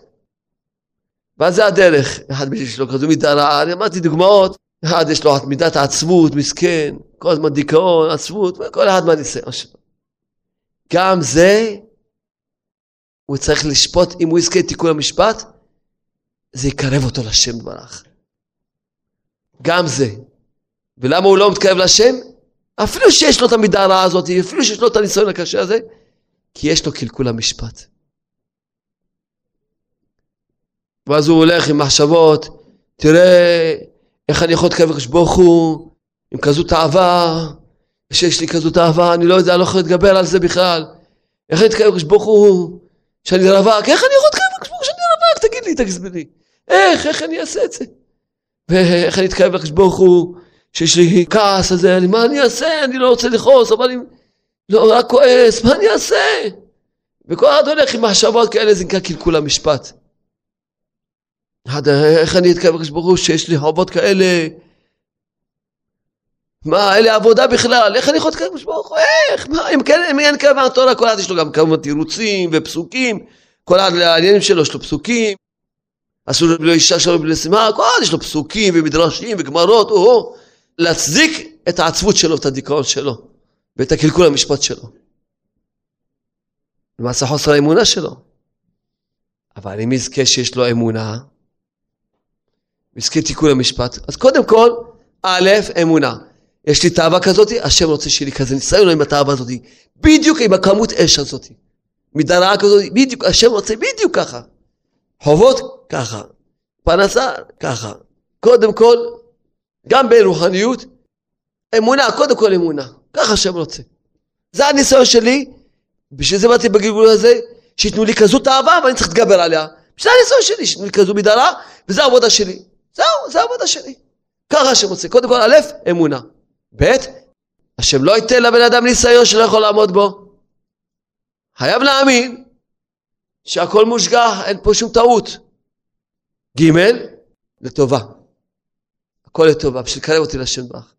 ואז זה הדרך. אחד יש לו כזו מידה רעה, אני אמרתי דוגמאות, אחד יש לו מידת העצבות, מסכן, כל הזמן דיכאון, עצבות, כל אחד מהניסיון שלו. גם זה, הוא צריך לשפוט, אם הוא יזכה תיקון המשפט, זה יקרב אותו לשם ברח. גם זה. ולמה הוא לא מתקרב לשם? אפילו שיש לו את המידה הרעה הזאת, אפילו שיש לו את הניסיון הקשה הזה, כי יש לו קלקול המשפט. ואז הוא הולך עם מחשבות, תראה איך אני יכול להתקרב לקדוש ברוך הוא, עם כזו תאווה, שיש לי כזו תאווה, אני לא יודע, אני לא יכול להתגבר על זה בכלל. איך אני אתקרב לקדוש ברוך הוא, שאני רווק, איך אני יכול להתקרב לקדוש ברוך הוא שאני רווק, תגיד לי, תגיד לי. איך, איך אני אעשה את זה? ואיך אני אתקרב לקדוש ברוך הוא, שיש לי כעס על זה, אני, מה אני אעשה? אני לא רוצה לכעוס, אבל אני לא רק כועס, מה אני אעשה? וכל אחד הולך עם מחשבות כאלה, זה נקרא קלקול המשפט. איך אני אתקרב לקדוש ברוך הוא שיש לי חובות כאלה? מה, אלה עבודה בכלל, איך אני יכול להתקרב לקדוש ברוך הוא? איך? מה, אם כן, אם אין כמובן תורה, כל אחד יש לו גם כמה תירוצים ופסוקים, כל אחד לעניינים שלו, יש לו פסוקים, אסור לו אישה שלו בלי שמחה, כל אחד יש לו פסוקים ומדרשים וגמרות, או, להצדיק את העצבות שלו, את הדיכאון שלו, ואת הקלקול המשפט שלו. למעשה חוסר האמונה שלו. אבל אם יזכה שיש לו אמונה, יזכה תיקון המשפט, אז קודם כל, א', אמונה. יש לי תאווה כזאת, השם רוצה שיהיה לי כזה ניסיון עם התאווה הזאת, בדיוק עם הכמות אש הזאת. מידה רעה כזאת, בדיוק, השם רוצה בדיוק ככה. חובות, ככה. פרנסה, ככה. קודם כל, גם ברוחניות, אמונה, קודם כל אמונה. ככה השם רוצה. זה הניסיון שלי, בשביל זה באתי בגלגול הזה, שייתנו לי כזו תאווה ואני צריך להתגבר עליה. זה הניסיון שלי, שייתנו לי כזו מידה רעה, וזה העבודה שלי. זהו, זה העבודה שלי. ככה השם רוצה. קודם כל, א', אמונה. ב', השם לא ייתן לבן אדם ניסיון שלא יכול לעמוד בו. חייב להאמין שהכל מושגח, אין פה שום טעות. ג', לטובה. הכל לטובה, בשביל לקרב אותי לשם ברך.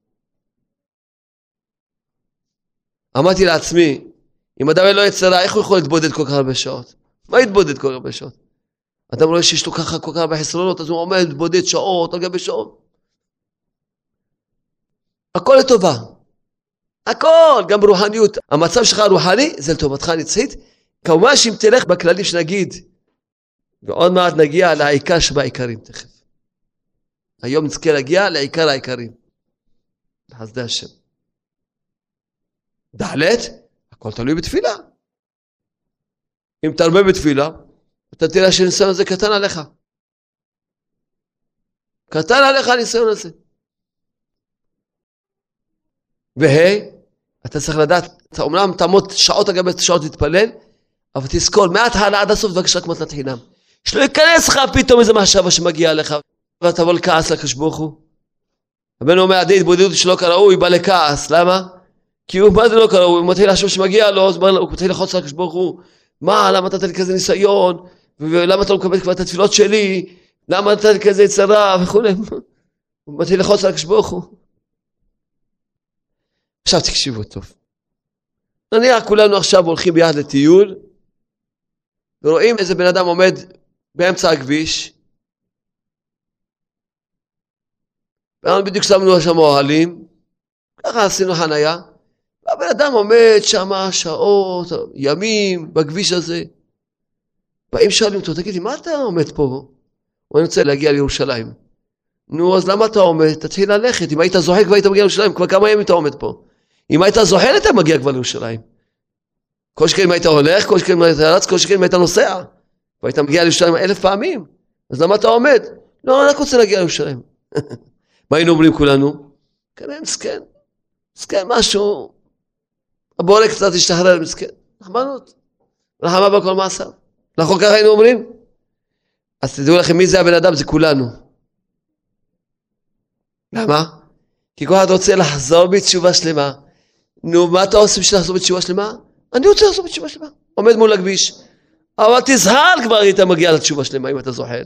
אמרתי לעצמי, אם אדם אין לו יצרה, איך הוא יכול להתבודד כל כך הרבה שעות? מה יתבודד כל כך הרבה שעות? אדם רואה שיש לו ככה כל כך הרבה חסרונות, אז הוא עומד להתבודד שעות על גבי שעות. הכל לטובה. הכל, גם רוחניות. המצב שלך הרוחני זה לטובתך הנצחית. כמובן שאם תלך בכללים שנגיד, ועוד מעט נגיע לעיקר שבעיקרים תכף. היום נזכה להגיע לעיקר העיקרים. בחסדי השם. ד' הכל תלוי בתפילה. אם תרבה בתפילה, אתה תראה שהניסיון הזה קטן עליך. קטן עליך הניסיון הזה. וה' אתה צריך לדעת, אתה אומנם תעמוד שעות על שעות להתפלל, אבל תזכור, מההתחלה עד הסוף תבקש רק מתנת חינם. שלא ייכנס לך פתאום איזה מחשבה שמגיעה לך, ואתה תבוא לכעס לקדוש ברוך הוא. רבנו אומר, עדי התבודדות שלא כראוי, בא לכעס, למה? כי הוא, מה זה לא כראוי? הוא מתחיל לחשוב שמגיע לו, הוא מתחיל לחוץ לקדוש ברוך הוא, מה, למה נתת לי כזה ניסיון? ולמה אתה לא מקבל כבר את התפילות שלי? למה לי כזה צרה? וכולי. הוא מתחיל לחוץ על הוא. עכשיו תקשיבו טוב. נניח כולנו עכשיו הולכים ביחד לטיול, ורואים איזה בן אדם עומד באמצע הכביש, ואנחנו בדיוק שמנו שם אוהלים, ככה עשינו חנייה, והבן אדם עומד שם שעות, ימים, בכביש הזה. באים שואלים אותו, תגיד לי, מה אתה עומד פה? אני רוצה להגיע לירושלים. נו, אז למה אתה עומד? תתחיל ללכת. אם היית זוחל כבר היית מגיע לירושלים, כבר כמה ימים אתה עומד פה. אם היית זוחל אתה מגיע כבר לירושלים. כל שכן אם היית הולך, כל שכן אם היית רץ, כל שכן אם היית נוסע. והיית מגיע לירושלים אלף פעמים. אז למה אתה עומד? לא, אני רק רוצה להגיע לירושלים. מה היינו אומרים כולנו? כנראה מסכן. מסכן משהו. הבורא קצת השתחרר מסכן. נחמנות. רחמה בכל מעשיו. נכון ככה היינו אומרים? אז תדעו לכם מי זה הבן אדם, זה כולנו. למה? כי כל אחד רוצה לחזור בתשובה שלמה. נו, מה אתה עושה בשביל לחזור בתשובה שלמה? אני רוצה לחזור בתשובה שלמה. עומד מול הכביש. אבל תזהר כבר היית מגיע לתשובה שלמה אם אתה זוחל.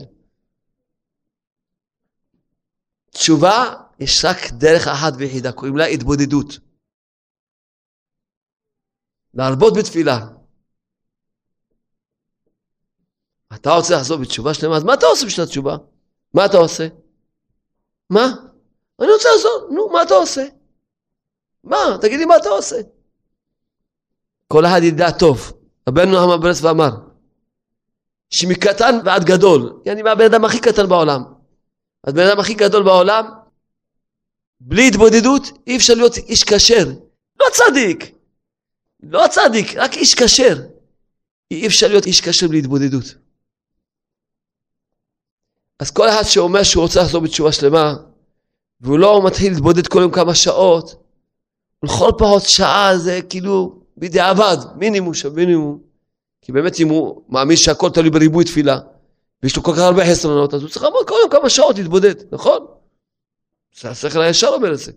תשובה, יש רק דרך אחת ויחידה, קוראים לה התבודדות. להרבות בתפילה. אתה רוצה לחזור בתשובה שלמה, אז מה אתה עושה בשביל התשובה? מה אתה עושה? מה? אני רוצה לעזור, נו, מה אתה עושה? מה? תגיד לי מה אתה עושה. כל אחד ידע טוב. רבנו נחמן ברסלב אמר, שמקטן ועד גדול, אני מהבן אדם הכי קטן בעולם. הבן אדם הכי גדול בעולם, בלי התבודדות אי אפשר להיות איש כשר. לא צדיק, לא צדיק, רק איש כשר. אי אפשר להיות איש כשר בלי התבודדות. אז כל אחד שאומר שהוא רוצה לחזור בתשובה שלמה, והוא לא מתחיל להתבודד כל יום כמה שעות, לכל פחות שעה זה כאילו בדיעבד, מינימום של מינימום. כי באמת אם הוא מאמין שהכל תלוי בריבוי תפילה, ויש לו כל כך הרבה חסרונות, אז הוא צריך לעמוד כל יום כמה שעות להתבודד, נכון? השכל הישר אומר את זה.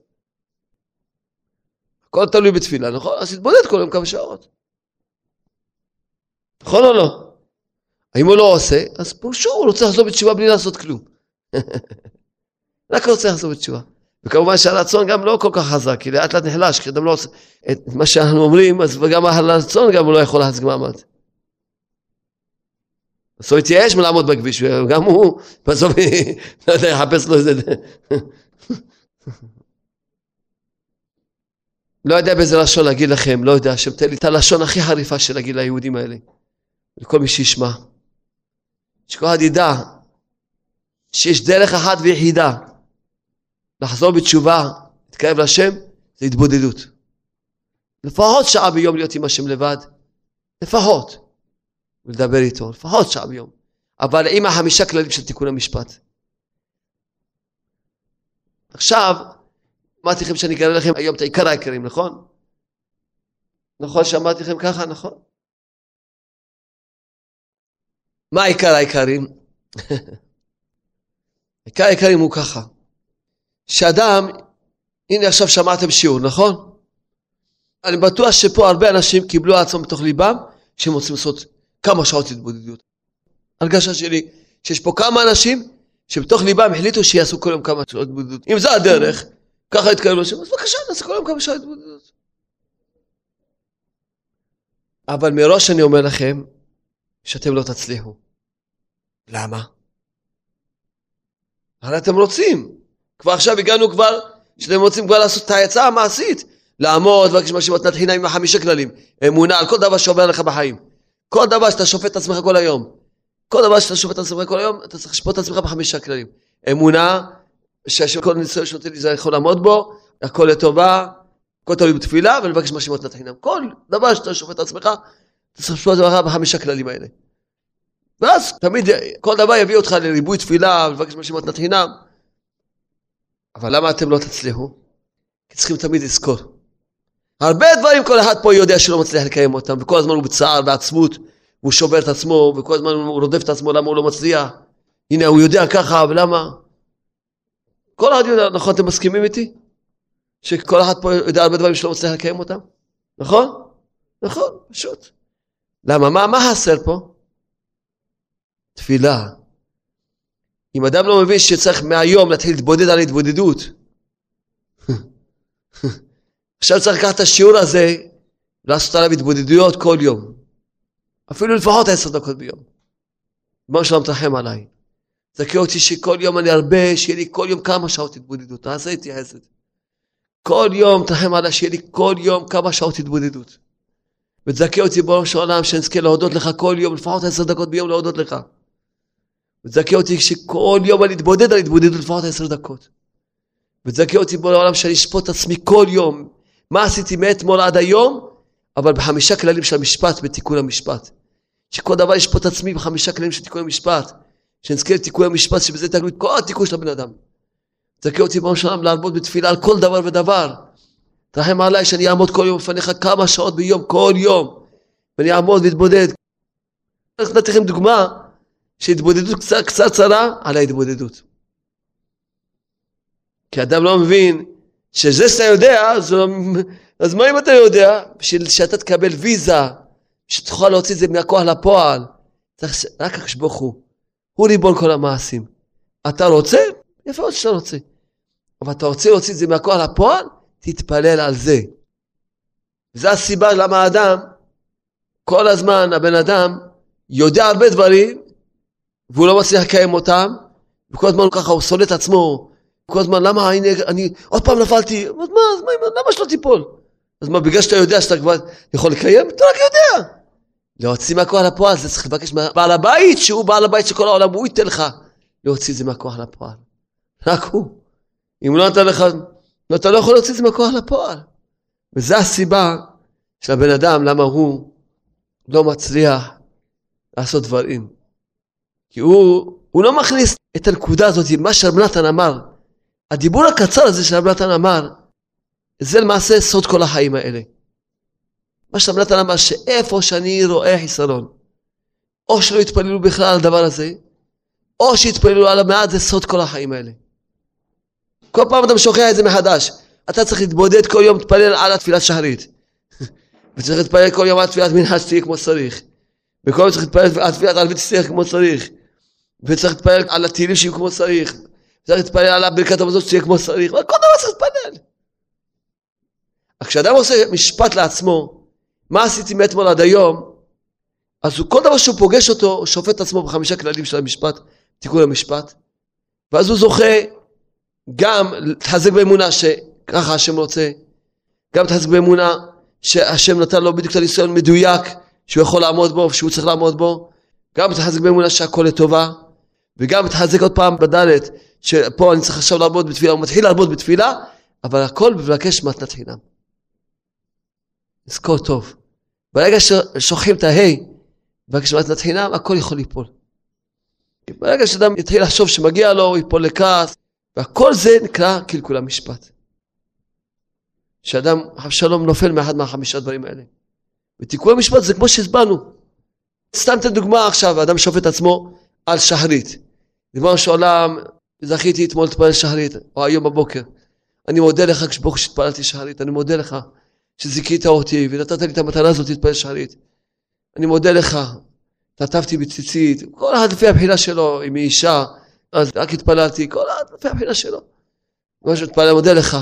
הכל תלוי בתפילה, נכון? אז תתבודד כל יום כמה שעות. נכון או לא? האם הוא לא עושה, אז פירושו הוא רוצה לחזור בתשובה בלי לעשות כלום. רק רוצה לחזור בתשובה. וכמובן שהרצון גם לא כל כך חזק, כי לאט לאט נחלש, כי אדם לא עושה את מה שאנחנו אומרים, אז גם הרצון גם הוא לא יכול להחזיק מעמד. אז הוא התייאש מלעמוד בכביש, וגם הוא בסוף, לא יודע, יחפש לו איזה... לא יודע באיזה לשון להגיד לכם, לא יודע, שתן לי את הלשון הכי חריפה של להגיד ליהודים האלה, לכל מי שישמע. שכל אחד ידע שיש דרך אחת ויחידה לחזור בתשובה, להתקרב להשם, זה התבודדות. לפחות שעה ביום להיות עם השם לבד, לפחות. ולדבר איתו, לפחות שעה ביום. אבל עם החמישה כללים של תיקון המשפט. עכשיו, אמרתי לכם שאני אגלה לכם היום את העיקר העיקרים, נכון? נכון שאמרתי לכם ככה, נכון? מה העיקר העיקרים? עיקר העיקרים הוא ככה, שאדם, הנה עכשיו שמעתם שיעור, נכון? אני בטוח שפה הרבה אנשים קיבלו על עצמם בתוך ליבם שהם רוצים לעשות כמה שעות התבודדות. הרגשה שלי שיש פה כמה אנשים שבתוך ליבם החליטו שיעשו כל יום כמה שעות התבודדות. אם זה הדרך, ככה יתקרבו לשם, אז בבקשה נעשה כל יום כמה שעות התבודדות. אבל מראש אני אומר לכם שאתם לא תצליחו. למה? הרי אתם רוצים. כבר עכשיו הגענו כבר, שאתם רוצים כבר לעשות את ההצעה המעשית. לעמוד ולבקש מה שמתנת חינם עם החמישה כללים. אמונה על כל דבר שעובר לך בחיים. כל דבר שאתה שופט את עצמך כל היום. כל דבר שאתה שופט את עצמך כל היום, אתה צריך לשפוט את עצמך בחמישה כללים. אמונה, שכל ניסיון שנותן לי זה יכול לעמוד בו, הכל לטובה, הכל תלוי בתפילה, ולבקש מה שמתנת חינם. כל דבר שאתה שופט את עצמך, לשפוט את עצמך בחמישה כללים האלה. ואז תמיד כל דבר יביא אותך לריבוי תפילה, ולבקש מה שמתנת חינם. אבל למה אתם לא תצליחו? כי צריכים תמיד לזכור. הרבה דברים כל אחד פה יודע שלא מצליח לקיים אותם, וכל הזמן הוא בצער, בעצמות, והוא שובר את עצמו, וכל הזמן הוא רודף את עצמו למה הוא לא מצליח. הנה, הוא יודע ככה, ולמה? כל אחד יודע, נכון, אתם מסכימים איתי? שכל אחד פה יודע הרבה דברים שלא מצליח לקיים אותם? נכון? נכון, פשוט. למה? מה, מה חסר פה? תפילה. אם אדם לא מבין שצריך מהיום להתחיל להתבודד על התבודדות, עכשיו צריך לקחת את השיעור הזה ולעשות עליו התבודדויות כל יום. אפילו לפחות עשר דקות ביום. ריבונו שלום תרחם עליי. זכה אותי שכל יום אני הרבה, שיהיה לי כל יום כמה שעות התבודדות. תעשה איתי חסד. כל יום תרחם עליי, שיהיה לי כל יום כמה שעות התבודדות. ותזכה אותי בראש העולם שנזכה להודות לך כל יום, לפחות עשר דקות ביום להודות לך. ותזכה אותי שכל יום אני אתבודד על התבודדות לפחות עשר דקות. ותזכה אותי בו לעולם שאני אשפוט את עצמי כל יום, מה עשיתי מאתמול עד היום, אבל בחמישה כללים של המשפט, בתיקון המשפט. שכל דבר ישפוט את עצמי בחמישה כללים של תיקון המשפט. שנזכה לתיקון המשפט, שבזה תגלו את כל התיקון של הבן אדם. תזכה אותי בראש העולם לעמוד בתפילה על כל דבר ודבר. תרחם עליי שאני אעמוד כל יום בפניך כמה שעות ביום, כל יום. ואני אעמוד ואתבודד. נתתי לכם דוגמה שהתבודדות קצת קצרה על ההתבודדות. כי אדם לא מבין שזה שאתה יודע, אז, אז מה אם אתה יודע? בשביל שאתה תקבל ויזה, שתוכל להוציא את זה מהכוח לפועל, צריך רק הקדוש הוא. הוא ריבון כל המעשים. אתה רוצה? יפה מאוד שאתה רוצה. אבל אתה רוצה להוציא את זה מהכוח לפועל? תתפלל על זה. זו הסיבה למה האדם, כל הזמן הבן אדם יודע הרבה דברים, והוא לא מצליח לקיים אותם, וכל הזמן ככה הוא שונא את עצמו, כל הזמן, למה, הנה, אני עוד פעם נפלתי, אז מה, אז מה, למה שלא תיפול? אז מה, בגלל שאתה יודע שאתה כבר יכול לקיים, אתה רק יודע. להוציא מהכוח לפועל, זה צריך לבקש מבעל הבית, שהוא בעל הבית של כל העולם, הוא ייתן לך להוציא את זה מהכוח לפועל. רק הוא. אם לא נתן לך, אתה לא יכול להוציא את זה מהכוח לפועל. וזו הסיבה של הבן אדם, למה הוא לא מצליח לעשות דברים. כי הוא, הוא לא מכניס את הנקודה הזאת, מה שרב נתן אמר. הדיבור הקצר הזה שרב נתן אמר, זה למעשה סוד כל החיים האלה. מה שרב נתן אמר, שאיפה שאני רואה חיסרון, או שלא יתפללו בכלל על הדבר הזה, או שיתפללו על המעט, זה סוד כל החיים האלה. כל פעם אתה שוכח את זה מחדש. אתה צריך להתבודד כל יום, להתפלל על התפילת שחרית. וצריך להתפלל כל יום על תפילת מנהל שתהיה כמו שצריך. וכל יום צריך להתפלל על תפילת ערבית שתהיה כמו שצריך. וצריך להתפלל על התהילים שיהיו כמו שצריך. צריך להתפלל על ברכת המזון שתהיה כמו שצריך. כל דבר צריך להתפלל. כשאדם עושה משפט לעצמו, מה עשיתי מאתמול עד היום, אז הוא, כל דבר שהוא פוגש אותו, הוא שופט את עצמו בחמישה כללים של המשפט, תיקון המשפט, ואז הוא זוכה גם להתחזק באמונה שככה השם רוצה, גם להתחזק באמונה שהשם נתן לו בדיוק את הניסיון מדויק שהוא יכול לעמוד בו ושהוא צריך לעמוד בו, גם להתחזק באמונה שהכל לטובה, וגם להתחזק עוד פעם בדלת, שפה אני צריך עכשיו לעמוד בתפילה, הוא מתחיל לעמוד בתפילה, אבל הכל מבקש מתנת חינם. לזכור טוב. ברגע ששוכחים את ההי, מבקש מתנת חינם, הכל יכול ליפול. ברגע שאדם יתחיל לחשוב שמגיע לו, הוא ייפול לכעס, והכל זה נקרא קלקול המשפט. שאדם, אבשלום נופל מאחד מהחמישה דברים האלה. ותיקון המשפט זה כמו שהסברנו. סתם אתן דוגמה עכשיו, האדם שופט עצמו על שחרית. ריבונו של עולם, זכיתי אתמול להתפלל שחרית, או היום בבוקר. אני מודה לך כשברוך שהתפללתי שחרית, אני מודה לך שזיכית אותי ונתת לי את המתנה הזאת להתפלל שחרית. אני מודה לך, תטפתי בציצית, כל אחד לפי הבחינה שלו, אם היא אישה, אז רק התפללתי, כל לפי הבחינה שלו. כמו שמתפלל, מודה לך.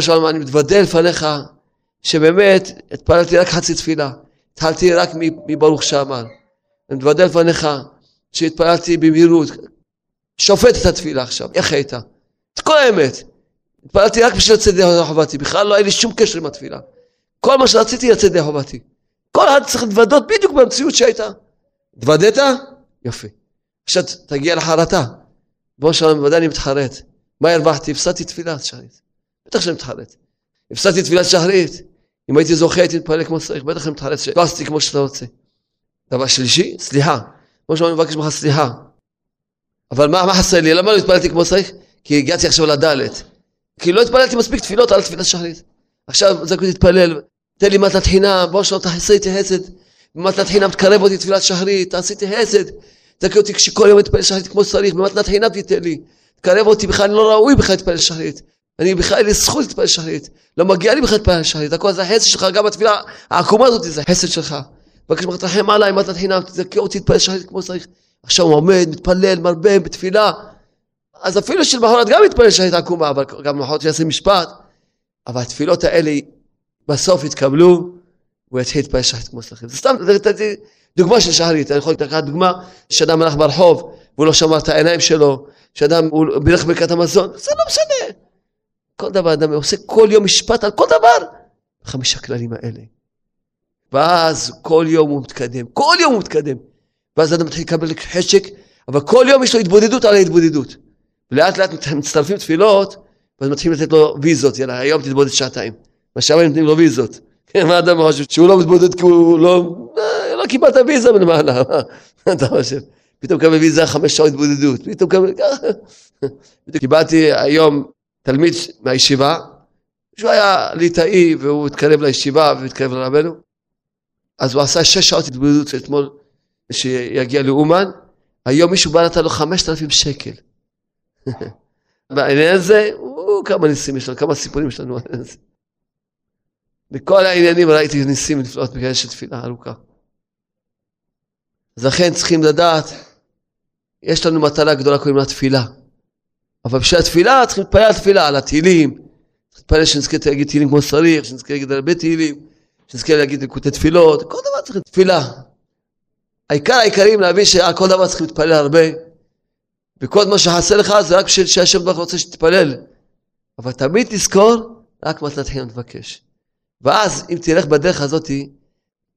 שאמרנו, אני מתוודה לפניך, שבאמת התפללתי רק חצי תפילה. התחלתי רק מברוך שאמר. אני מתוודה לפניך שהתפללתי במהירות. שופט את התפילה עכשיו, איך הייתה? את כל האמת. התפללתי רק בשביל לצאת ידי חובתי, בכלל לא היה לי שום קשר עם התפילה. כל מה שרציתי לצאת ידי חובתי. כל אחד צריך להתוודות בדיוק במציאות שהייתה. התוודת? יופי. עכשיו תגיע לחרטה. בוא שלום, בוודאי אני מתחרט. מה הרווחתי? הפסדתי תפילת שחרית. בטח שאני מתחרט. הפסדתי תפילת שחרית. אם הייתי זוכה הייתי מתפלל כמו שצריך, בטח אני מתחרט שלא עשיתי כמו שאתה רוצה. דבר שלישי, סליחה. כמו שאומרים, מבקש ממך סליחה. אבל מה, מה חסר לי? למה לא התפללתי כמו שצריך? כי הגעתי עכשיו לדלת. כי לא התפללתי מספיק תפילות על תפילת שחרית. עכשיו זכותי להתפלל, תן לי מתנת חינם, בוא שלא תעשה איתי חסד. במתנת חינם תקרב אותי תפילת שחרית, תעשי איתי חסד. תקרב אותי כשכל יום אתפלל שחרית כמו שצריך, במתנת חינם תיתן לי. תקרב אותי, בכלל אני לא ראוי בכלל להתפלל שחרית. אני בכלל אין לי זכות להתפלל שחרית. לא מגיע לי בכלל להתפלל שחרית. הכל זה החסד שלך, גם התפילה העקומה הזאת זה חסד שלך. בבקשה תרחם עליי, מתנת חינם, תזכה אותי להתפלל שחרית כמו שצריך. עכשיו הוא עומד, מתפלל, מרבה, בתפילה. אז אפילו של מחרת גם מתפלל שחרית עקומה, אבל גם מחרת שיעשה משפט. אבל התפילות האלה בסוף יתקבלו, הוא יתחיל להתפלל שחרית כמו שצריך. זה סתם, נתתי דוגמה של שחרית. אני יכול לקחת דוגמה שאדם הלך ברחוב, והוא לא שמר את העיניים שלו, שאדם הוא בילך ברכת המזון, זה לא משנה. כל דבר אדם עושה כל יום משפט על כל דבר. חמישה כללים האלה. ואז כל יום הוא מתקדם, כל יום הוא מתקדם. ואז אדם מתחיל לקבל חשק, אבל כל יום יש לו התבודדות על ההתבודדות. ולאט לאט מצטרפים תפילות, ואז מתחילים לתת לו ויזות, יאללה, היום תתבודד שעתיים. מה שהיום נותנים לו ויזות. כן, מה אדם חושב? שהוא לא מתבודד כי הוא לא... לא קיבלת ויזה מלמעלה, מה אתה חושב? פתאום קבל ויזה חמש שעות התבודדות, פתאום קבל... קיבלתי היום תלמיד מהישיבה, שהוא היה ליטאי והוא התקרב לישיבה והתקרב לרבנו, אז הוא עשה שש שעות התבודדות אתמול שיגיע לאומן, היום מישהו בא נתן לו חמשת אלפים שקל. בעניין הזה, כמה ניסים יש לנו, כמה סיפורים יש לנו על זה. בכל העניינים ראיתי ניסים נפלאות בגלל של תפילה ארוכה. אז לכן צריכים לדעת, יש לנו מטרה גדולה קוראים לה תפילה. אבל בשביל התפילה צריכים להתפלל על תפילה, על התהילים. צריך להתפלל שנזכה להגיד תהילים כמו שצריך, שנזכה להגיד הרבה תהילים, שנזכה להגיד לקוטי תפילות, כל דבר צריך תפילה. העיקר העיקרים להבין שעל כל דבר צריך להתפלל הרבה. וכל מה שחסר לך זה רק בשביל שהשם ברוך רוצה שתתפלל. אבל תמיד תזכור, רק מתנת חינם תבקש. ואז אם תלך בדרך הזאתי,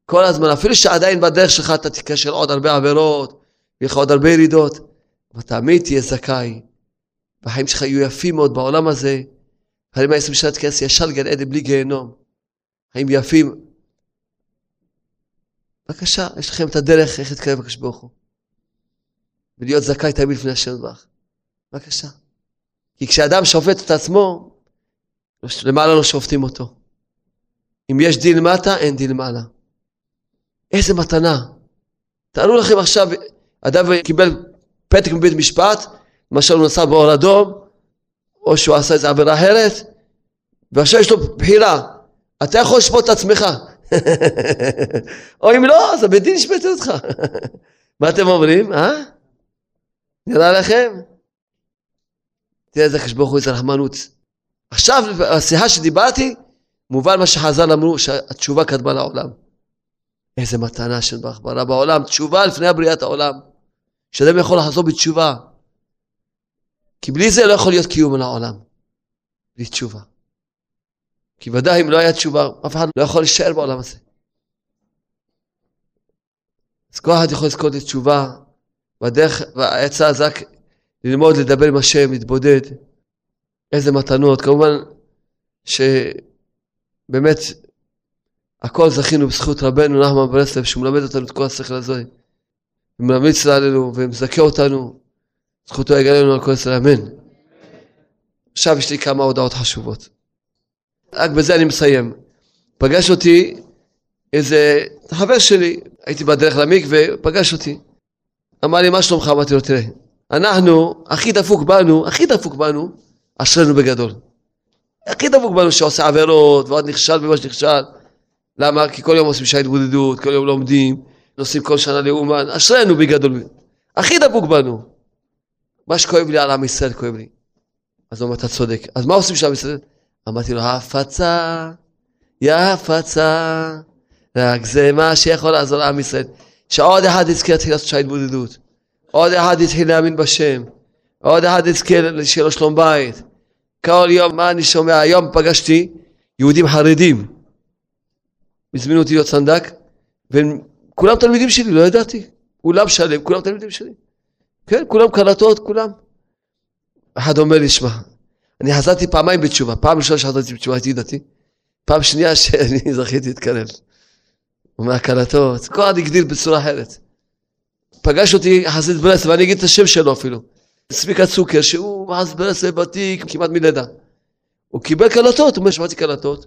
כל הזמן, אפילו שעדיין בדרך שלך אתה תיכשל עוד הרבה עבירות, יהיה לך עוד הרבה ירידות, אבל תמיד תהיה זכאי. והחיים שלך יהיו יפים מאוד בעולם הזה. חיים העשרים שנה תיכנס ישר לגן עדן בלי גיהנום. חיים יפים. בבקשה, יש לכם את הדרך איך להתקרב לקדוש ברוך הוא. ולהיות זכאי תמיד לפני השם ברך. בבקשה. כי כשאדם שופט את עצמו, למעלה לא שופטים אותו. אם יש דין מטה, אין דין מעלה. איזה מתנה. תארו לכם עכשיו, אדם קיבל פתק מבית משפט, למשל הוא נסע באור אדום, או שהוא עשה איזה עבירה אחרת, ועכשיו יש לו בחירה. אתה יכול לשפוט את עצמך. או אם לא, אז הבית דין ישפט אותך. מה אתם אומרים, אה? נראה לכם? תראה איזה חשבון איזה רחמנות. עכשיו, בשיחה שדיברתי, מובן מה שחז"ל אמרו, שהתשובה קדמה לעולם. איזה מתנה של ברא בעולם, תשובה לפני הבריאת העולם. שאדם יכול לחזור בתשובה. כי בלי זה לא יכול להיות קיום לעולם. בלי תשובה. כי ודאי אם לא היה תשובה, אף אחד לא יכול להישאר בעולם הזה. אז כל אחד יכול לזכות לתשובה, והדרך, והעצה זה רק ללמוד לדבר עם השם, להתבודד. איזה מתנות. כמובן שבאמת הכל זכינו בזכות רבנו נחמן ברסלב, שהוא מלמד אותנו את כל השכל הזה. וממליץ לנו ומזכה אותנו. זכותו יגלה לנו על כל ישראל, אמן. עכשיו יש לי כמה הודעות חשובות. רק בזה אני מסיים. פגש אותי איזה חבר שלי, הייתי בדרך למקווה, פגש אותי. אמר לי, מה שלומך? אמרתי לו, תראה, אנחנו, הכי דפוק בנו, הכי דפוק בנו, אשרנו בגדול. הכי דפוק בנו שעושה עבירות, ועוד נכשל במה שנכשל. למה? כי כל יום עושים שעה התבודדות, כל יום לומדים, נוסעים כל שנה לאומן, אשרינו בגדול. הכי דפוק בנו. מה שכואב לי על עם ישראל כואב לי. אז הוא אומר, אתה צודק. אז מה עושים שם ישראל? אמרתי לו, הפצה, יא הפצה, רק זה מה שיכול לעזור לעם ישראל. שעוד אחד יזכה להתחיל לעשות שעה התבודדות. עוד אחד יתחיל להאמין בשם. עוד אחד יזכה שיהיה לו שלום בית. כל יום, מה אני שומע? היום פגשתי יהודים חרדים. הזמינו אותי להיות סנדק, וכולם תלמידים שלי, לא ידעתי. אולם שלם, כולם תלמידים שלי. כן, כולם קלטות, כולם. אחד אומר לי, שמע, אני חזרתי פעמיים בתשובה. פעם ראשונה שחזרתי בתשובה הייתי דתי, פעם שנייה שאני זכיתי להתקרב. מהקלטות, כל אחד הגדיל בצורה אחרת. פגש אותי חסיד ברסלב, ואני אגיד את השם שלו אפילו. צביקה צוקר, שהוא חסיד ברסלב ותיק כמעט מלידה. הוא קיבל קלטות, הוא אומר, שמעתי קלטות.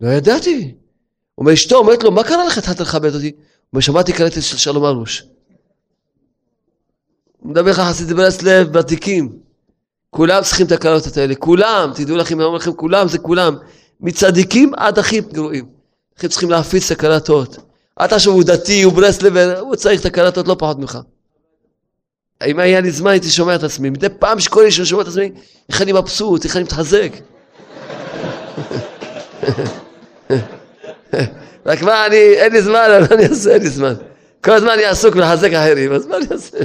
לא ידעתי. אומר, אשתו אומרת לו, מה קרה לך, התחלת לכבד אותי? הוא אומר, שמעתי קלטת של שלום ארוש. מדבר לך חסיד ברסלב ותיקים. כולם צריכים את הקלטות האלה, כולם, תדעו לכם, אני אומר לכם, כולם זה כולם. מצדיקים עד הכי גרועים. לכם צריכים להפיץ את הקלטות. אל תחשוב, הוא דתי, הוא ברסלב, הוא צריך את הקלטות לא פחות ממך. אם היה לי זמן הייתי שומע את עצמי. מדי פעם לי שאני שומע את עצמי, איך אני מבסוט, איך אני מתחזק. רק מה, אני, אין לי זמן, מה אני אעשה, אין לי זמן. כל הזמן אני עסוק בלחזק אחרים, אז מה אני אעשה?